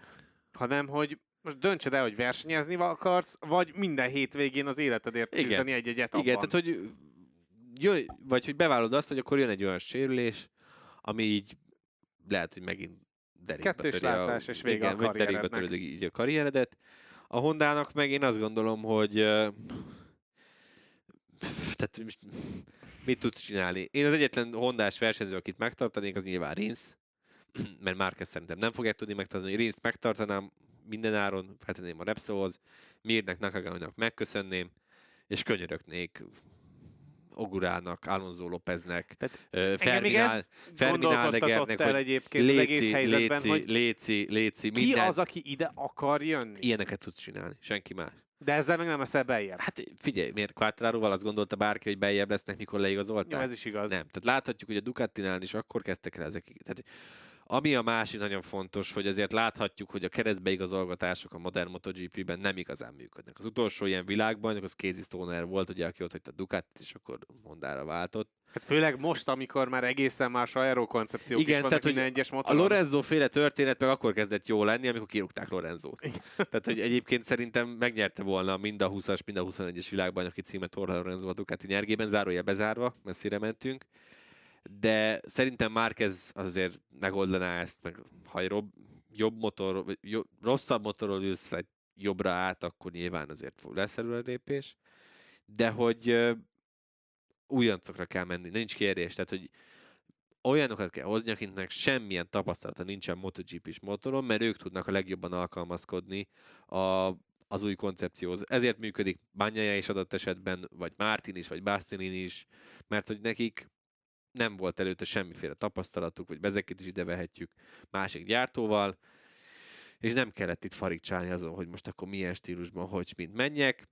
hanem hogy most döntsed el, hogy versenyezni akarsz, vagy minden hétvégén az életedért Igen. küzdeni egy-egy etapban. Igen, tehát hogy jöjj, vagy hogy bevállalod azt, hogy akkor jön egy olyan sérülés, ami így lehet, hogy megint derékbe Kettős látás, és vége igen, a karrierednek. töröd így a karrieredet. A Hondának meg én azt gondolom, hogy tehát mit tudsz csinálni? Én az egyetlen hondás versenyző, akit megtartanék, az nyilván Rins, mert már szerintem nem fogják tudni megtartani. Rins megtartanám minden áron, feltenném a Repsolhoz, Mirnek, Nakagaminak megköszönném, és könyörögnék Ogurának, Alonso Lópeznek, Tehát Legernek, el hogy egyébként az egész léci, helyzetben, léci, hogy léci, léci, ki minden. az, aki ide akar jönni. Ilyeneket tudsz csinálni, senki más. De ezzel meg nem leszel beljebb. Hát figyelj, miért Quattraroval azt gondolta bárki, hogy beljebb lesznek, mikor Jó, leigazolták? ez is igaz. Nem. Tehát láthatjuk, hogy a Ducatinál is akkor kezdtek el ezek. Tehát, ami a másik nagyon fontos, hogy azért láthatjuk, hogy a keresztbeigazolgatások a modern MotoGP-ben nem igazán működnek. Az utolsó ilyen világbajnok az Casey Stoner volt, ugye, aki ott hagyta a Ducatit, és akkor Hondára váltott. Hát főleg most, amikor már egészen más aerokoncepciók Igen, is vannak tehát, hogy minden egyes A motoron. Lorenzo féle történet meg akkor kezdett jó lenni, amikor kirúgták Lorenzót. Tehát, hogy egyébként szerintem megnyerte volna mind a 20-as, mind a 21-es világbajnoki címet Orla Lorenzo a Ducati nyergében, zárója bezárva, messzire mentünk. De szerintem Márquez azért megoldaná ezt, meg ha rob, jobb motor, vagy jo, rosszabb motorról ülsz egy jobbra át, akkor nyilván azért fog lesz előrelépés. De hogy ö, újoncokra kell menni, nincs kérdés. Tehát, hogy olyanokat kell hozni, akiknek semmilyen tapasztalata nincsen MotoGP-s motoron, mert ők tudnak a legjobban alkalmazkodni a, az új koncepcióhoz. Ezért működik Banyaja is adott esetben, vagy Martin is, vagy Bastianini is, mert hogy nekik nem volt előtte semmiféle tapasztalatuk, vagy Bezekit is ide vehetjük másik gyártóval, és nem kellett itt farigcsálni azon, hogy most akkor milyen stílusban, hogy mint menjek.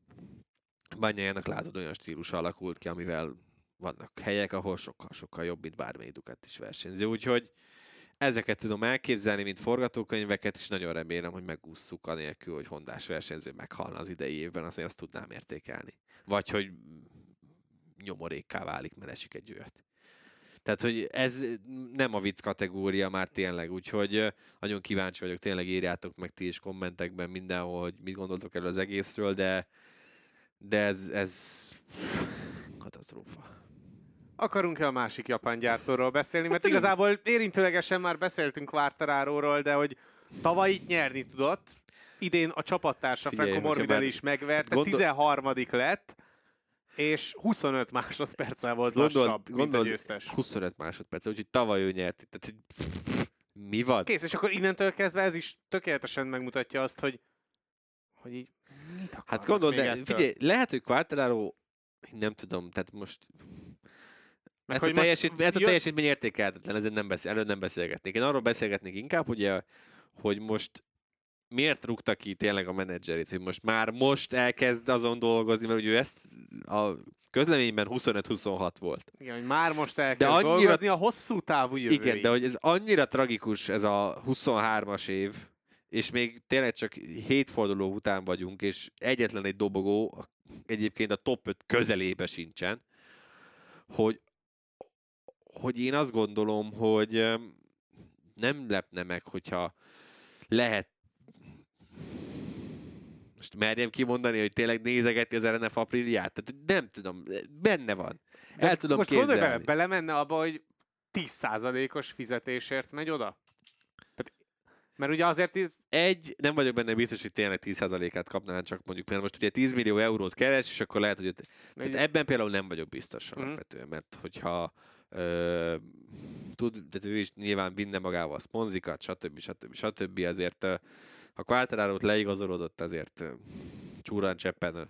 Banyajának látod olyan stílus alakult ki, amivel vannak helyek, ahol sokkal-sokkal jobb, mint bármelyik Ducati is versenyző. Úgyhogy ezeket tudom elképzelni, mint forgatókönyveket, és nagyon remélem, hogy megússzuk anélkül, hogy hondás versenyző meghalna az idei évben, azért azt tudnám értékelni. Vagy hogy nyomorékká válik, mert esik egy olyat. Tehát, hogy ez nem a vicc kategória már tényleg, úgyhogy nagyon kíváncsi vagyok, tényleg írjátok meg ti is kommentekben mindenhol, hogy mit gondoltok erről az egészről, de, de ez, ez katasztrófa. Akarunk-e a másik japán gyártóról beszélni? Mert igazából érintőlegesen már beszéltünk Quartararóról, de hogy tavaly itt nyerni tudott. Idén a csapattársa Franco Morbidelli is megverte, gondol- 13 lett, és 25 másodperccel volt lassabb, Gondold, mint a gondold győztes. 25 másodperc, úgyhogy tavaly ő nyert. Tehát, mi van? Kész, és akkor innentől kezdve ez is tökéletesen megmutatja azt, hogy, hogy így mit Hát gondold, de figyelj, lehet, hogy Quartararo, nem tudom, tehát most Meg ezt, a teljesítmény, ezt a teljesítmény értékelhetetlen, ezen nem beszél, előtt nem beszélgetnék. Én arról beszélgetnék inkább, ugye, hogy most miért rúgta ki tényleg a menedzserét, hogy most már most elkezd azon dolgozni, mert ugye ő ezt a közleményben 25-26 volt. Igen, hogy már most elkezd De annyira- dolgozni a hosszú távú jövőig. Igen, de hogy ez annyira tragikus ez a 23-as év, és még tényleg csak hét forduló után vagyunk, és egyetlen egy dobogó egyébként a top 5 közelébe sincsen, hogy, hogy én azt gondolom, hogy nem lepne meg, hogyha lehet most merjem kimondani, hogy tényleg nézegeti az RNF Apriliát? Tehát nem tudom, benne van. De El tudom most gondolj bele, képzelni. belemenne abba, hogy 10%-os fizetésért megy oda? Tehát, mert ugye azért ez, Egy, nem vagyok benne biztos, hogy tényleg 10%-át kapnál, csak mondjuk, mert most ugye 10 millió eurót keres, és akkor lehet, hogy ott, tehát egy, ebben például nem vagyok biztos alapvetően, mert hogyha ö, tud, tehát ő is nyilván vinne magával a szponzikat, stb. stb. stb. azért ö, Ha Quartararo-t leigazolódott, azért csúran cseppen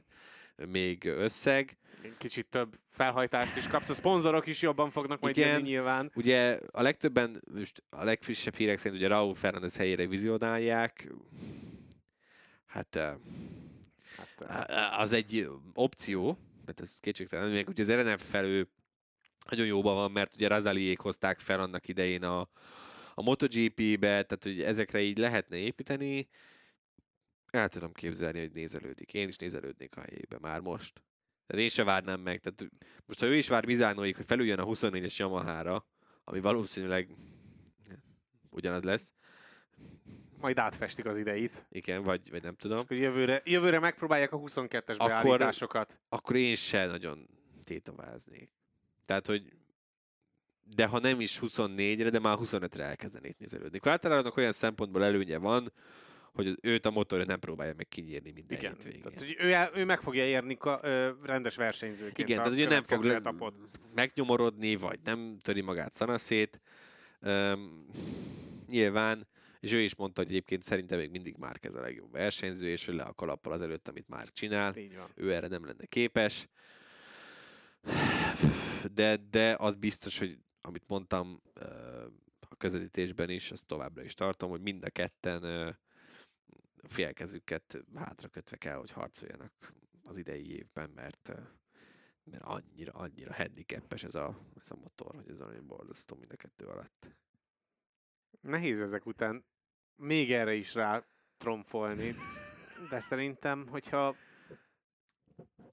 még összeg. Kicsit több felhajtást is kapsz, a szponzorok is jobban fognak majd Igen. jönni nyilván. Ugye a legtöbben, most a legfrissebb hírek szerint ugye Raúl Fernández helyére vizionálják. Hát Hát, az egy opció, tehát ez kétségtelen, még ugye az RNF felő nagyon jóban van, mert ugye Razaliék hozták fel annak idején a, a MotoGP-be, tehát hogy ezekre így lehetne építeni. El tudom képzelni, hogy nézelődik. Én is nézelődnék a helyébe már most. Tehát én se várnám meg. Tehát most ha ő is vár Mizánóig, hogy felüljön a 24-es Yamaha-ra, ami valószínűleg ugyanaz lesz, majd átfestik az ideit. igen, vagy, vagy nem tudom, Akkor jövőre, jövőre megpróbálják a 22-es Akkor- beállításokat. akkor én se nagyon tétováznék. Tehát, hogy de ha nem is 24-re, de már 25-re elkezdenék nézelődni. Quartararo-nak olyan szempontból előnye van, hogy az, őt a motorja nem próbálja meg kinyírni minden Igen, hétvégén. tehát, hogy ő, ő meg fogja érni ka, ö, rendes versenyzőként Igen, a tehát ugye nem fog etapot. megnyomorodni, vagy nem töri magát szanaszét. Um, nyilván, és ő is mondta, hogy egyébként szerintem még mindig már ez a legjobb versenyző, és hogy le a kalappal az előtt, amit már csinál. Ő erre nem lenne képes. De, de az biztos, hogy amit mondtam a közvetítésben is, azt továbbra is tartom, hogy mind a ketten félkezüket hátra kötve kell, hogy harcoljanak az idei évben, mert, mert annyira, annyira handicapes ez a, ez a motor, hogy ez olyan borzasztó mind a kettő alatt. Nehéz ezek után még erre is rá tromfolni, de szerintem, hogyha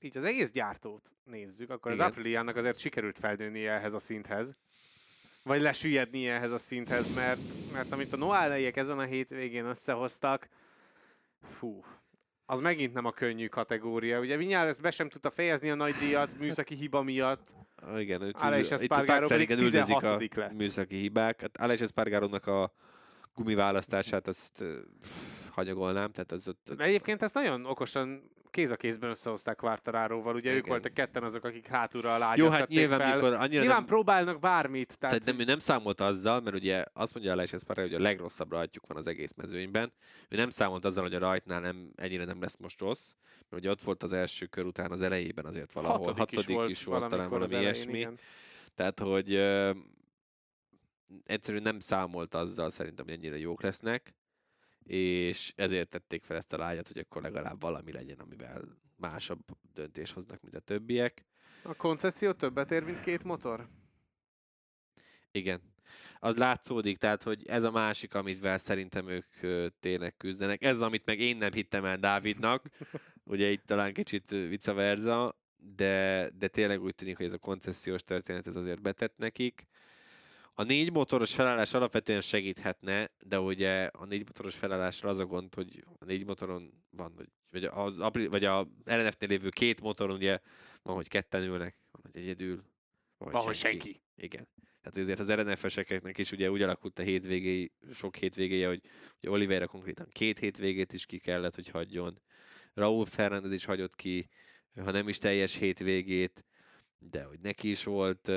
így az egész gyártót nézzük, akkor Igen. az Apriliának azért sikerült feldőnie ehhez a szinthez. Vagy lesüllyednie ehhez a szinthez, mert, mert amit a Noáleiek ezen a hétvégén összehoztak, fú, az megint nem a könnyű kategória. Ugye Vinyales be sem tudta fejezni a nagy díjat műszaki hiba miatt. Igen, őt- Alex Espargaró pedig szakszerűen üldözik 16. a lett. műszaki hibák. Hát Alex Espargarónak a gumiválasztását azt ö, hanyagolnám, tehát az ott... De egyébként ezt nagyon okosan kéz a kézben összehozták Quartararóval. Ugye ők Igen. voltak ketten azok, akik hátulra a lágyat Jó, hát nyilván, fel. mikor annyira Nyilván nem, próbálnak bármit. Tehát, szerintem ő nem számolt azzal, mert ugye azt mondja Alex Espargaró, hogy a legrosszabb rajtjuk van az egész mezőnyben. Ő nem számolt azzal, hogy a rajtnál nem, ennyire nem lesz most rossz, mert ugye ott volt az első kör után az elejében azért valahol. hatodik, is volt, is volt talán valami elején, ilyesmi. igen. Tehát, hogy ö, egyszerűen nem számolt azzal szerintem, hogy ennyire jók lesznek, és ezért tették fel ezt a lágyat, hogy akkor legalább valami legyen, amivel másabb döntés hoznak, mint a többiek. A koncesszió többet ér, mint két motor? Igen. Az látszódik, tehát, hogy ez a másik, amivel szerintem ők tényleg küzdenek. Ez, amit meg én nem hittem el Dávidnak, ugye itt talán kicsit vice versa, de, de tényleg úgy tűnik, hogy ez a koncesziós történet ez azért betett nekik. A négy motoros felállás alapvetően segíthetne, de ugye a négy motoros felállással az a gond, hogy a négy motoron van, hogy, vagy, az, vagy a RNF-nél lévő két motoron ugye van, hogy ketten ülnek, van, hogy egyedül, van, Valahogy senki. Igen. Tehát hogy azért az RNF-eseknek is ugye úgy alakult a hétvégéi, sok hétvégéje, hogy ugye Oliveira konkrétan két hétvégét is ki kellett, hogy hagyjon. Raúl Fernández is hagyott ki, ha nem is teljes hétvégét, de hogy neki is volt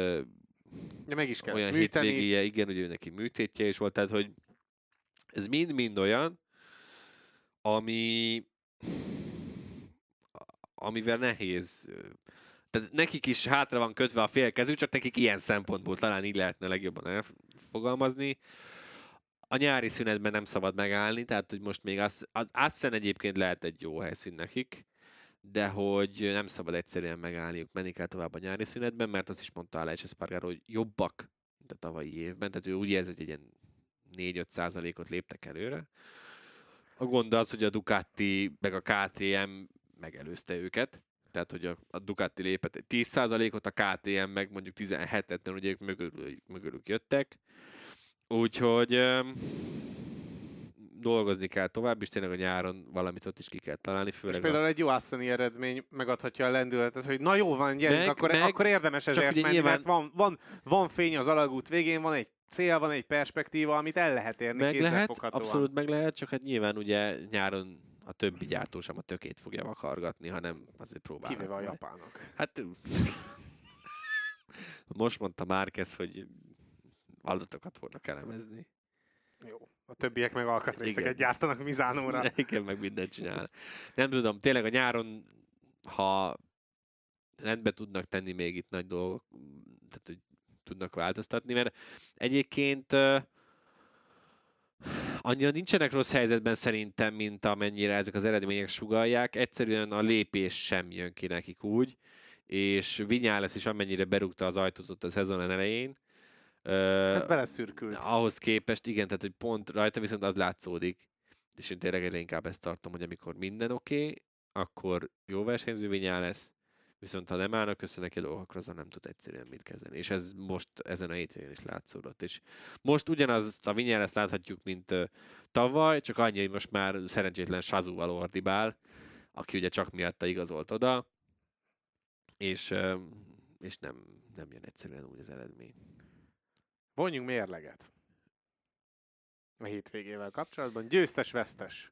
Ja, meg is kell olyan műteni. hétvégéje, igen, ő neki műtétje is volt, tehát hogy ez mind-mind olyan, ami amivel nehéz tehát nekik is hátra van kötve a félkezük, csak nekik ilyen szempontból talán így lehetne legjobban elfogalmazni. A nyári szünetben nem szabad megállni, tehát hogy most még az, az Assen egyébként lehet egy jó helyszín nekik, de hogy nem szabad egyszerűen megállniuk, menni kell tovább a nyári szünetben, mert azt is mondta Alex Espargaró, hogy jobbak, mint a tavalyi évben, tehát ő úgy érzi, hogy egy ilyen 4-5 százalékot léptek előre. A gond az, hogy a Ducati meg a KTM megelőzte őket, tehát hogy a, a Ducati lépett egy 10%-ot, a KTM meg mondjuk 17-et, mert ugye ők mögülük, mögülük jöttek. Úgyhogy dolgozni kell tovább, és tényleg a nyáron valamit ott is ki kell találni, És főleg a, például egy jó Assani eredmény megadhatja a lendületet, hogy na jó van, gyerünk, Meg- akkor, meg- akkor érdemes ezért menni, nyilván- mert van, van, van fény az alagút végén, van egy cél, van egy perspektíva, amit el lehet érni meg lehet, abszolút meg lehet, csak hát nyilván ugye nyáron a többi gyártó sem a tökét fogja vakargatni, hanem azért próbálnak. Kivéve a japánok. Hát most mondta Márquez, hogy adatokat fognak elemezni. Jó. A többiek meg alkatrészeket Igen. gyártanak Mizánóra. Igen, meg mindent csinál. Nem tudom, tényleg a nyáron, ha rendbe tudnak tenni még itt nagy dolgok, tehát hogy tudnak változtatni, mert egyébként annyira nincsenek rossz helyzetben szerintem, mint amennyire ezek az eredmények sugalják. Egyszerűen a lépés sem jön ki nekik úgy, és Vinyales is amennyire berúgta az ajtót ott a szezon elején, Hát beleszürkült. ahhoz képest, igen, tehát hogy pont rajta viszont az látszódik, és én tényleg egyre inkább ezt tartom, hogy amikor minden oké, okay, akkor jó versenyző vinyá lesz, viszont ha nem állnak össze neki akkor azzal nem tud egyszerűen mit kezdeni. És ez most ezen a hétvégén is látszódott. És most ugyanazt a vinyá láthatjuk, mint tavaly, csak annyi, hogy most már szerencsétlen Sazúval ordibál, aki ugye csak miatta igazolt oda, és, és nem, nem jön egyszerűen úgy az eredmény. Vonjunk mérleget. A hétvégével kapcsolatban. Győztes-vesztes.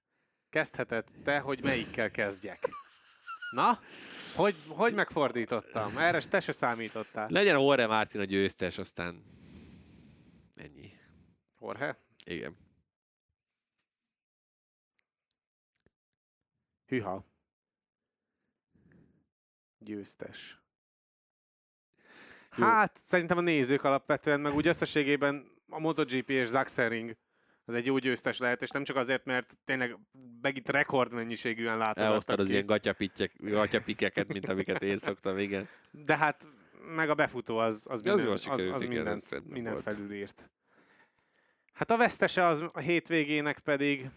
Kezdheted te, hogy melyikkel kezdjek. Na? Hogy, hogy megfordítottam? Erre te se számítottál. Legyen a Horre Mártin a győztes, aztán ennyi. Jorge? Igen. Hüha. Győztes. Jó. Hát, szerintem a nézők alapvetően, meg úgy összességében a MotoGP és Zaxering az egy jó győztes lehet, és nem csak azért, mert tényleg megint rekordmennyiségűen Elhoztad látogattak az ilyen gatyapikek- gatyapikeket, mint amiket én szoktam, igen. De hát meg a befutó az, az, minden, az, az igen, mindent, mindent felülírt. Hát a vesztese az a hétvégének pedig,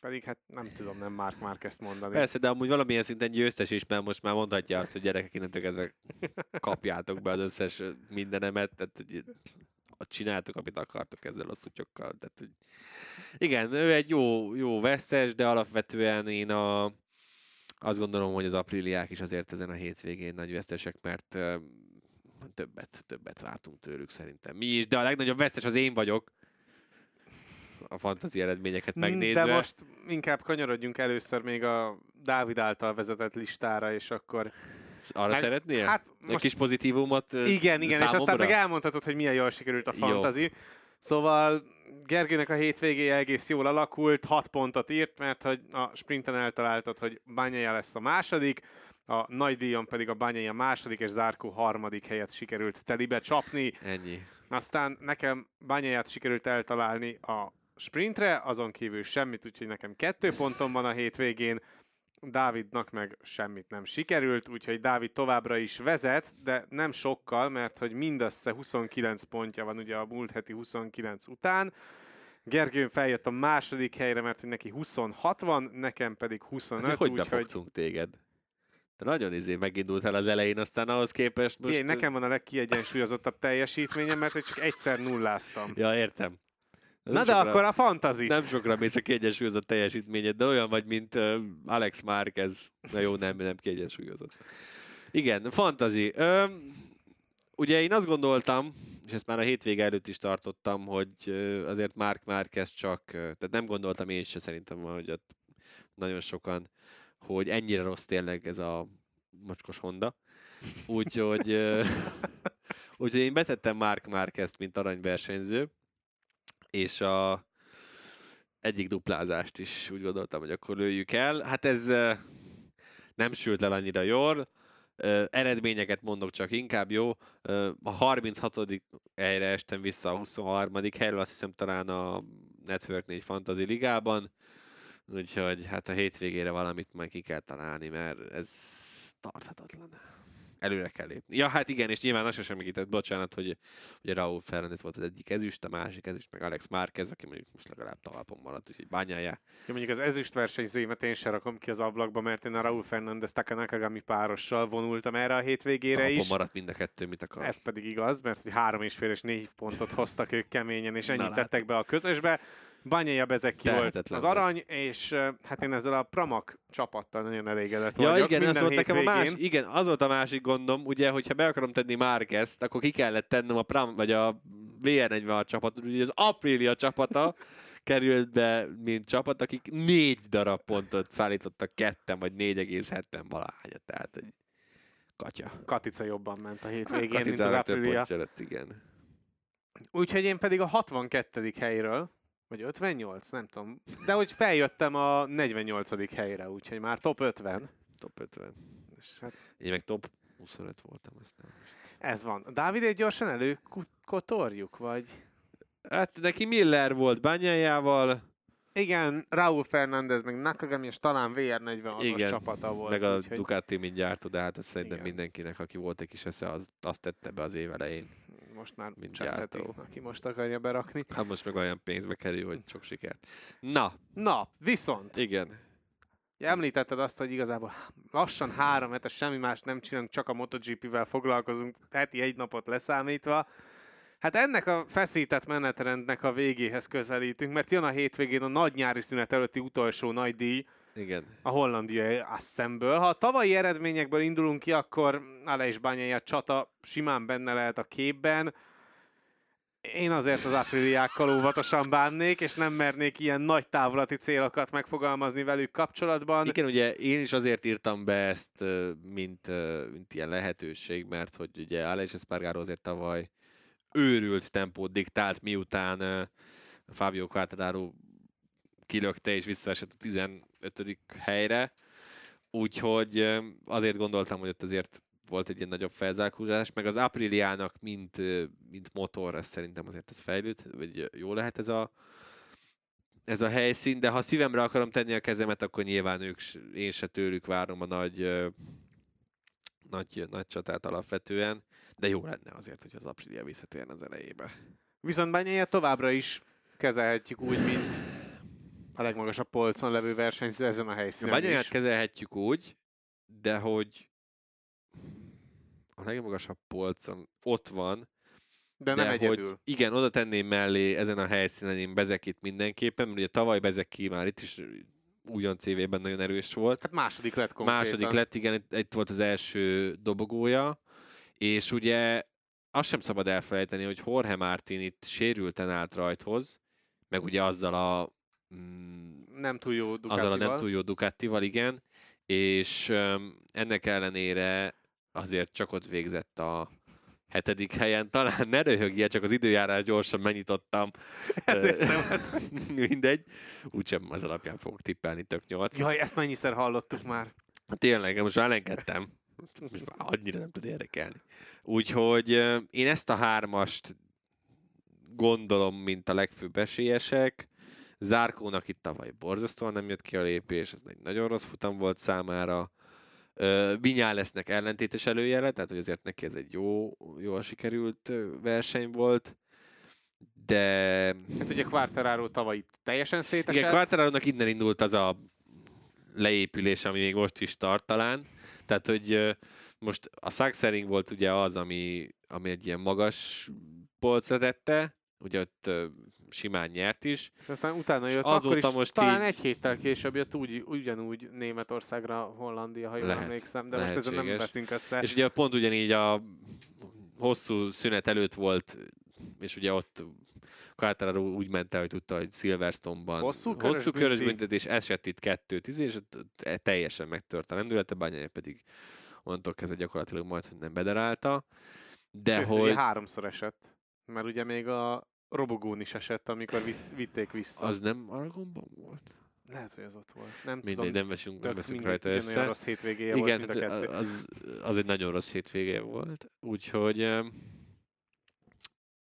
pedig hát nem tudom, nem Mark már ezt mondani. Persze, de amúgy valamilyen szinten győztes is, mert most már mondhatja azt, hogy gyerekek, innentől kezdve kapjátok be az összes mindenemet, tehát csináltok, amit akartok ezzel a szutyokkal. Tehát, hogy... Igen, ő egy jó, jó vesztes, de alapvetően én a, azt gondolom, hogy az apriliák is azért ezen a hétvégén nagy vesztesek, mert többet, többet vártunk tőlük szerintem. Mi is, de a legnagyobb vesztes az én vagyok. A fantazi eredményeket megnézve. De most inkább kanyarodjunk először még a Dávid által vezetett listára, és akkor... Arra Hát- szeretnél? Hát Egy most kis pozitívumot Igen, igen, és aztán számomra? meg elmondhatod, hogy milyen jól sikerült a Jó. fantazi. Szóval Gergőnek a hétvégéje egész jól alakult, 6 pontot írt, mert hogy a sprinten eltaláltad, hogy Bányája lesz a második, a nagy díjon pedig a Bányája második és Zárkó harmadik helyet sikerült telibe csapni. Ennyi. Aztán nekem Bányáját sikerült eltalálni a sprintre, azon kívül semmit, úgyhogy nekem kettő pontom van a hétvégén. Dávidnak meg semmit nem sikerült, úgyhogy Dávid továbbra is vezet, de nem sokkal, mert hogy mindössze 29 pontja van ugye a múlt heti 29 után. Gergő feljött a második helyre, mert hogy neki 26 van, nekem pedig 25, Azért hogy úgyhogy téged? Te nagyon izé megindultál az elején, aztán ahhoz képest most... Figyelj, nekem van a legkiegyensúlyozottabb teljesítményem, mert hogy csak egyszer nulláztam. Ja, értem. Nem Na de sokra- akkor a fantazit. Nem sokra mész a kiegyensúlyozott teljesítményed, de olyan vagy, mint uh, Alex Márquez. Na jó, nem, nem kiegyensúlyozott. Igen, fantazi. Öm, ugye én azt gondoltam, és ezt már a hétvége előtt is tartottam, hogy ö, azért Mark Márquez csak, ö, tehát nem gondoltam én se szerintem, hogy ott nagyon sokan, hogy ennyire rossz tényleg ez a mocskos Honda. Úgyhogy, ö, úgyhogy én betettem Mark Márquezt, mint aranyversenyző, és a egyik duplázást is úgy gondoltam, hogy akkor lőjük el. Hát ez nem sült el annyira jól, eredményeket mondok csak inkább jó. A 36. helyre estem vissza a 23. helyről, azt hiszem talán a Network 4 Fantasy Ligában. Úgyhogy hát a hétvégére valamit majd ki kell találni, mert ez tarthatatlan. Előre kell lépni. Ja, hát igen, és nyilván azt sem segített, bocsánat, hogy ugye Raúl Fernández volt az egyik ezüst, a másik ezüst, meg Alex Márquez, aki mondjuk most legalább talpon maradt, úgyhogy bányálják. Ja, mondjuk az ezüst versenyzőimet én sem rakom ki az ablakba, mert én a Raúl Fernández Takanakagami párossal vonultam erre a hétvégére Talpon is. maradt mind a kettő, mit akarsz. Ez pedig igaz, mert hogy három és fél és négy pontot hoztak ők keményen, és Na ennyit látod. tettek be a közösbe. Banyaja Bezeki volt Tehetetlen az arany, és hát én ezzel a Pramak csapattal nagyon elégedett Ja, vagyok. igen, az Minden volt nekem a más, igen, az volt a másik gondom, ugye, hogyha be akarom tenni Márquezt, akkor ki kellett tennem a Pram, vagy a VR46 csapatot, ugye az Aprilia csapata került be, mint csapat, akik négy darab pontot szállítottak ketten, vagy 4,70 valahányat, tehát egy katya. Katica jobban ment a hétvégén, mint az Aprilia. lett, igen. Úgyhogy én pedig a 62. helyről Vagy 58, nem tudom. De hogy feljöttem a 48. helyre, úgyhogy már top 50. Top 50. És hát Én meg top 25 voltam, aztán most. ez van. Dávidét gyorsan előkotorjuk, vagy? Hát neki Miller volt bányájával, Igen, Raúl Fernández, meg Nakagami, és talán VR46-os Igen, csapata volt. meg a úgyhogy Ducati mint gyártó, de hát ezt szerintem Igen. mindenkinek, aki volt egy kis esze, az, azt tette be az év elején. Most már mint Cseszeti, gyártó. aki most akarja berakni. Hát most meg olyan pénzbe kerül, hogy sok sikert. Na, Na, viszont igen. említetted azt, hogy igazából lassan három hetes, semmi más nem csinálunk, csak a MotoGP-vel foglalkozunk, heti egy napot leszámítva. Hát ennek a feszített menetrendnek a végéhez közelítünk, mert jön a hétvégén a nagy nyári szünet előtti utolsó nagy díj, Igen. a hollandiai Assemből. Ha a tavalyi eredményekből indulunk ki, akkor Aleix Bányai a csata simán benne lehet a képben. Én azért az apriliákkal óvatosan bánnék, és nem mernék ilyen nagy távlati célokat megfogalmazni velük kapcsolatban. Igen, ugye én is azért írtam be ezt, mint, mint ilyen lehetőség, mert hogy ugye Alex Espargaro azért tavaly őrült tempót diktált, miután Fábio Quartararo kilökte és visszaesett a 15. helyre. Úgyhogy azért gondoltam, hogy ott azért volt egy ilyen nagyobb felzárkózás, meg az Apriliának, mint, mint motor, ez szerintem azért ez fejlőd, vagy jó lehet ez a, ez a helyszín, de ha szívemre akarom tenni a kezemet, akkor nyilván ők, én se tőlük várom a nagy, nagy, nagy csatát alapvetően, de jó lenne azért, hogy az Aprilia visszatérne az elejébe. Viszont Bányai továbbra is kezelhetjük úgy, mint a legmagasabb polcon levő versenyző ezen a helyszínen is. kezelhetjük úgy, de hogy a legmagasabb polcon ott van, De nem de egyedül. hogy igen, oda tenném mellé ezen a helyszínen én Bezekit mindenképpen, mert ugye tavaly Bezeki már itt is újon CV-ben nagyon erős volt. Hát második lett konkrétan. Második lett, igen, itt, itt volt az első dobogója, és ugye azt sem szabad elfelejteni, hogy Jorge Martin itt sérülten állt rajthoz, meg ugye azzal a, Nem túl jó azzal a Ducatival. nem túl jó Ducatival, igen, és öm, ennek ellenére azért csak ott végzett a hetedik helyen. Talán ne röhögje, csak az időjárás gyorsan megnyitottam. Ezért nem. Mindegy. Úgysem az alapján fogok tippelni tök nyolc. Jaj, ezt mennyiszer hallottuk már. Tényleg, most már elengedtem. Most már annyira nem tud érdekelni. Úgyhogy én ezt a hármast gondolom, mint a legfőbb esélyesek. Zárkónak itt tavaly borzasztóan nem jött ki a lépés, ez egy nagyon rossz futam volt számára. Vinyá lesznek ellentétes előjele, tehát hogy azért neki ez egy jó, jól sikerült verseny volt. De Hát ugye Quartararo tavaly itt teljesen szétesett. igen, Quartararo-nak innen indult az a leépülés, ami még most is tart talán. Tehát, hogy most a Saxering volt ugye az, ami, ami egy ilyen magas polcra tette, ugye ott simán nyert is. És aztán utána jött, azóta akkor is most talán így- egy héttel később jött úgy, ugyanúgy Németországra, Hollandia, ha jól Lehet, emlékszem, de most ezen nem lehetséges. veszünk össze. És ugye pont ugyanígy a hosszú szünet előtt volt, és ugye ott Quartararo úgy ment el, hogy tudta, hogy Silverstone-ban Hosszú körös hosszú körös büntetés, esett itt 2 10 és ott te- teljesen megtört a lendülete, Bányája pedig onnantól kezdve gyakorlatilag majd, hogy nem bederálta. De Sőt, hogy háromszor esett. Mert ugye még a robogón is esett, amikor visz, vitték vissza. az nem Aragonban volt? Lehet, hogy az ott volt. Nem Mindegy, tudom. nem veszünk, nem veszünk rajta össze. rossz hétvégéje volt, Igen, mind a kettő. az, az egy nagyon rossz hétvége volt. Úgyhogy,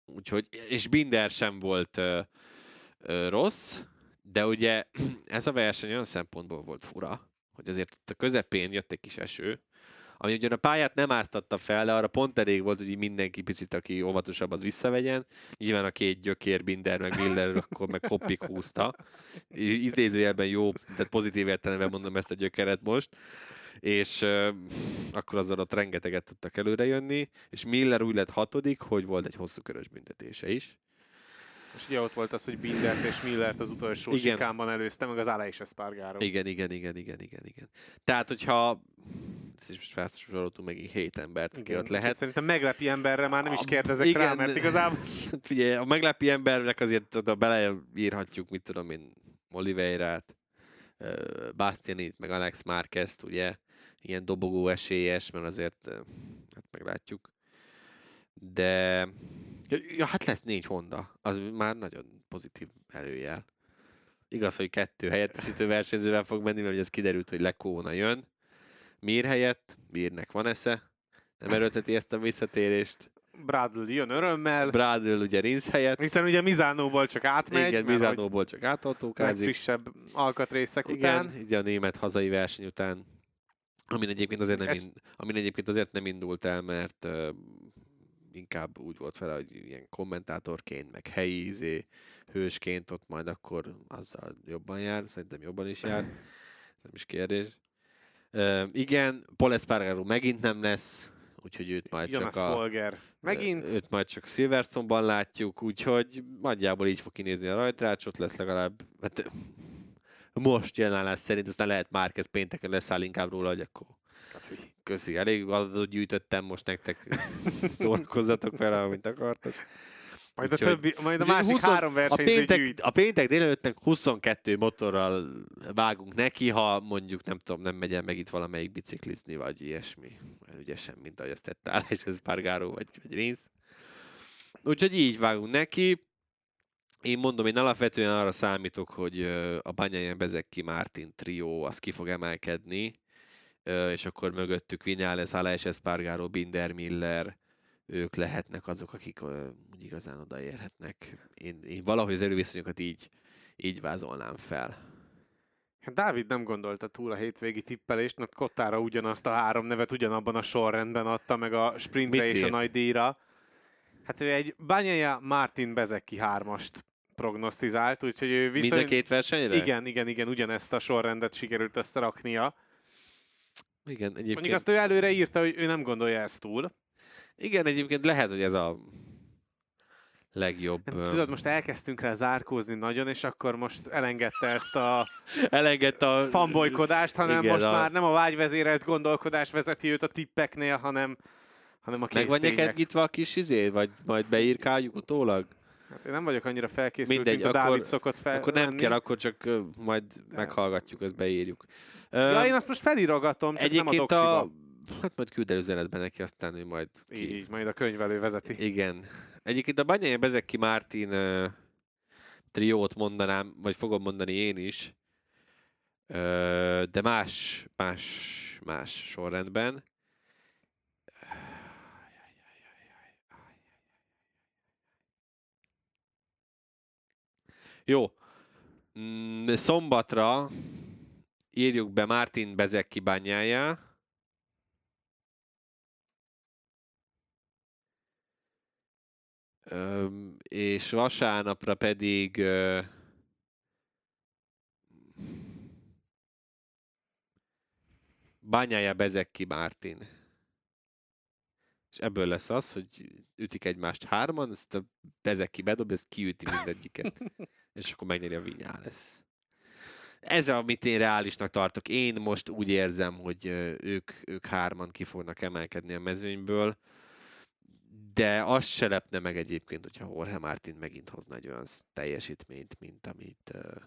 úgyhogy és Binder sem volt ö, ö, rossz, de ugye ez a verseny olyan szempontból volt fura, hogy azért ott a közepén jött egy kis eső, ami ugyan a pályát nem áztatta fel, de arra pont elég volt, hogy mindenki picit, aki óvatosabb, az visszavegyen. Nyilván a két gyökér, Binder, meg Miller, akkor meg koppik húzta. Idézőjelben jó, tehát pozitív értelemben mondom ezt a gyökeret most. És uh, akkor azzal ott rengeteget tudtak előre jönni, és Miller úgy lett hatodik, hogy volt egy hosszú körös büntetése is. És ugye ott volt az, hogy Bindert és Millert az utolsó Igen. sikánban előzte, meg az Aleix Espargaro. Igen, igen, igen, igen, igen, igen. Tehát, hogyha is most felsoroltunk megint hét embert, aki Igen, ott lehet. Szerintem meglepi emberre már nem is A- kérdezek igen. rá, mert igazából Figyelj, a meglepi embernek azért oda beleírhatjuk, mit tudom én, Oliveirát, Bastianit, meg Alex Márquezt, ugye, ilyen dobogó esélyes, mert azért, hát meglátjuk. De ja, hát lesz négy Honda. Az már nagyon pozitív előjel. Igaz, hogy kettő helyettesítő versenyzővel fog menni, mert ugye ez kiderült, hogy Lekóna jön. Mir helyett, Mirnek van esze. Nem erőlteti ezt a visszatérést. Bradley jön örömmel, Bradl ugye Rinsz helyett. hiszen ugye Mizánóból csak átmegy, Igen, Mizánóból csak átautókázik. legfrissebb alkatrészek Igen, után. ugye a német hazai verseny után, amin egyébként azért nem, Ez- in, amin egyébként azért nem indult el, mert uh, inkább úgy volt fel, hogy ilyen kommentátorként, meg helyi izé, hősként ott majd akkor azzal jobban jár, szerintem jobban is jár, ez nem is kérdés. Igen, Paul Espargaro megint nem lesz, úgyhogy őt majd Jonas csak a, Folger. Megint Őt majd csak Silverstone-ban látjuk, úgyhogy nagyjából így fog kinézni a rajtrácsot, lesz legalább, hát most jelenállás szerint, aztán lehet Márquez pénteken leszáll inkább róla, hogy akkor Kaszi. köszi, elég adatot gyűjtöttem, most nektek szórakozzatok vele, amit akartok. Majd a, Úgyhogy- többi, majd a másik 20 három A versenyző péntek, gyűjt. a péntek délelőttnek 22 motorral vágunk neki, ha mondjuk nem tudom, nem megy el meg itt valamelyik biciklizni, vagy ilyesmi. Ügyesen, mint ahogy ezt tette Alex Espargaro, vagy, vagy Rinsz. Úgyhogy így vágunk neki. Én mondom, én alapvetően arra számítok, hogy a Banyajen Bezeki Martin trió az ki fog emelkedni, és akkor mögöttük Vinales, Alex Espargaro, Binder, Miller, ők lehetnek azok, akik ö, úgy igazán odaérhetnek. Én, én valahogy az erőviszonyokat így, így vázolnám fel. Hát Dávid nem gondolta túl a hétvégi tippelést, mert Kottára ugyanazt a három nevet ugyanabban a sorrendben adta meg a sprintre Mit és a írt? nagy díjra. Hát ő egy Banyaja Martin Bezeki hármast prognosztizált, úgyhogy ő Mind a viszont... két versenyre? Igen, igen, igen, ugyanezt a sorrendet sikerült összeraknia. Igen, egyébként, Mondjuk azt ő előre írta, hogy ő nem gondolja ezt túl. Igen, egyébként lehet, hogy ez a legjobb. Tudod, most elkezdtünk rá zárkózni nagyon, és akkor most elengedte ezt a elengedte a... fanbolykodást, hanem Igen, most a- már nem a vágyvezérelt gondolkodás vezeti őt a tippeknél, hanem, hanem a Meg van neked nyitva a kis izé, vagy majd beírkáljuk utólag? Hát én nem vagyok annyira felkészült, Mindegy, mint a akkor- Dávid szokott fel. Akkor nem lenni. kell, akkor csak majd De- meghallgatjuk, ezt beírjuk. Ja, Ö, én azt most felirogatom, csak nem a doksiba. a... Hát majd küld el üzenetben neki, aztán ő majd ki. Így, így, majd a könyvelő vezeti. Igen. Egyébként a Banyai Bezeki Martin uh, triót mondanám, vagy fogom mondani én is, uh, de más, más, más sorrendben. Jó. Mm, Szombatra írjuk be Martin Bezeki bányájá. Öm, és vasárnapra pedig ö, Bányája Bezeki Mártin. És ebből lesz az, hogy ütik egymást hárman, ezt a Bezeki bedob, ezt kiüti mindegyiket. és akkor megnyeri a Vinyá lesz. Ez, amit én reálisnak tartok. Én most úgy érzem, hogy ők, ők hárman ki fognak emelkedni a mezőnyből de az se lepne meg egyébként, hogyha Jorge Martin megint hozna egy olyan teljesítményt, mint amit, uh,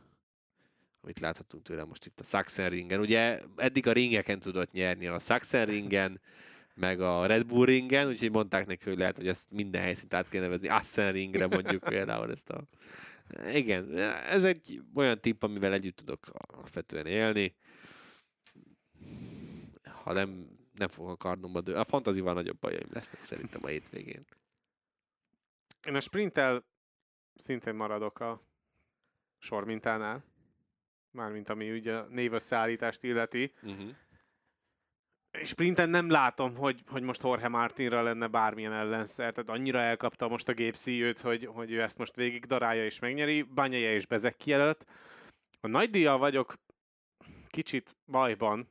amit láthatunk tőle most itt a Sachsenringen. Ugye eddig a ringeken tudott nyerni a Sachsenringen, meg a Red Bull ringen, úgyhogy mondták neki, hogy lehet, hogy ezt minden helyszínt át kell nevezni Assenringre mondjuk például ezt a... Igen, ez egy olyan tipp, amivel együtt tudok alapvetően élni. Ha nem, nem fog a kardomba dő. A fantazival nagyobb bajaim lesznek szerintem a hétvégén. Én a sprinttel szintén maradok a sormintánál. Mármint ami ugye a névösszeállítást illeti. Uh-huh. Sprinten nem látom, hogy, hogy most Jorge Martinra lenne bármilyen ellenszer, tehát annyira elkapta most a gépszíjőt, hogy, hogy ő ezt most végig darálja és megnyeri, Banyaja és Bezeki előtt. A nagy díjjal vagyok kicsit bajban,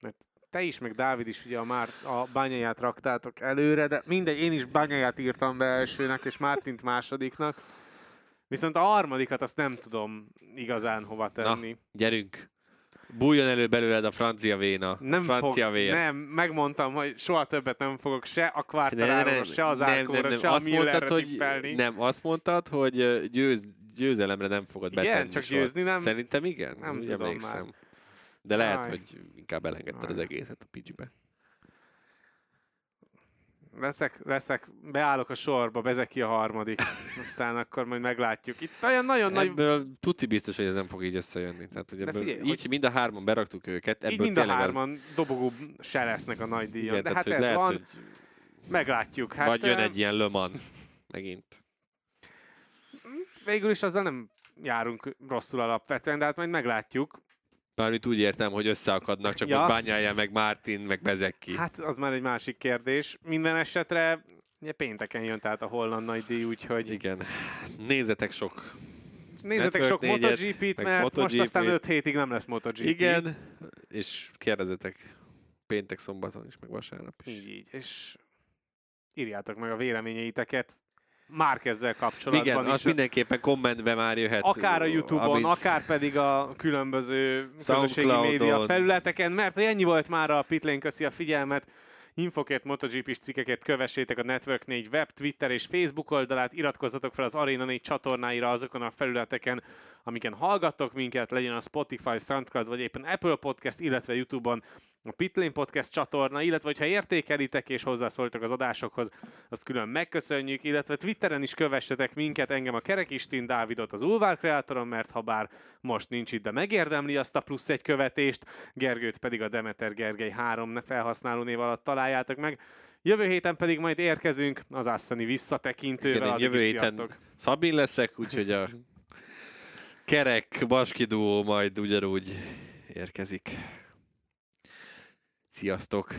mert te is, meg Dávid is ugye a, már a Bányaját raktátok előre, de mindegy, én is Bányaját írtam be elsőnek, és Mártint másodiknak. Viszont a harmadikat azt nem tudom igazán hova tenni. Gyerünk! Bújjon elő belőled a francia véna. Nem, francia fog, vér. nem, megmondtam, hogy soha többet nem fogok se a ne, se az Árkóra, se a Azt mondtad, Millerre hogy tippelni. Nem, azt mondtad, hogy győz, győzelemre nem fogod Igen, betenni csak sort. győzni nem- Szerintem igen? nem Úgy tudom emlékszem. már. De lehet, Aj. hogy inkább elengedted az Aj. egészet a pitchbe. Leszek, leszek, beállok a sorba, Bezeki a harmadik. Aztán akkor majd meglátjuk. Itt olyan nagyon nagy... Ebből tuti biztos, hogy ez nem fog így összejönni. Tehát, hogy ebből, figyelj, így hogy- mind a hárman beraktuk őket. Ebből Így mind a az- hárman dobogó se lesznek a nagy díjon. Igen, De tehát, hát ez lehet, van, hogy meglátjuk. Hát, vagy jön egy ilyen löman megint. Végül is azzal nem járunk rosszul alapvetően, de hát majd meglátjuk. Mármint úgy értem, hogy összeakadnak, csak Ja. most bányálja meg Martin, meg Bezeki. Hát az már egy másik kérdés. Minden esetre ugye pénteken jön tehát a holland nagy díj, úgyhogy Igen. Nézzetek sok. nézzetek sok MotoGP-t, mert most MotoGP-t. aztán 5 hétig nem lesz MotoGP. Igen. És kérdezetek péntek, szombaton is, meg vasárnap is. Így, így. És írjátok meg a véleményeiteket már ezzel kapcsolatban Igen, is. az mindenképpen kommentbe már jöhet. akár a Youtube-on, amit- akár pedig a különböző közösségi média felületeken, mert ennyi volt már a Pitlane, köszi a figyelmet. Infokért, MotoGP-s cikkeket kövessétek a Network 4 web, Twitter és Facebook oldalát, iratkozzatok fel az Arena 4 csatornáira azokon a felületeken, amiken hallgattok minket, legyen a Spotify, Soundcloud vagy éppen Apple Podcast, illetve YouTube-on a Pitlane Podcast csatorna, illetve hogyha értékelitek és hozzászóltok az adásokhoz, azt külön megköszönjük, illetve Twitteren is kövessetek minket, engem a Kerekistin, Dávidot az Ulvár kreátoron, mert ha bár most nincs itt, de megérdemli azt a plusz egy követést, Gergőt pedig a Demeter Gergely 3 felhasználó név alatt találjátok meg. Jövő héten pedig majd érkezünk az Asszani visszatekintővel. Igen, jövő héten. Szabin leszek, úgyhogy a kerek Baski duó majd ugyanúgy érkezik. Sziasztok!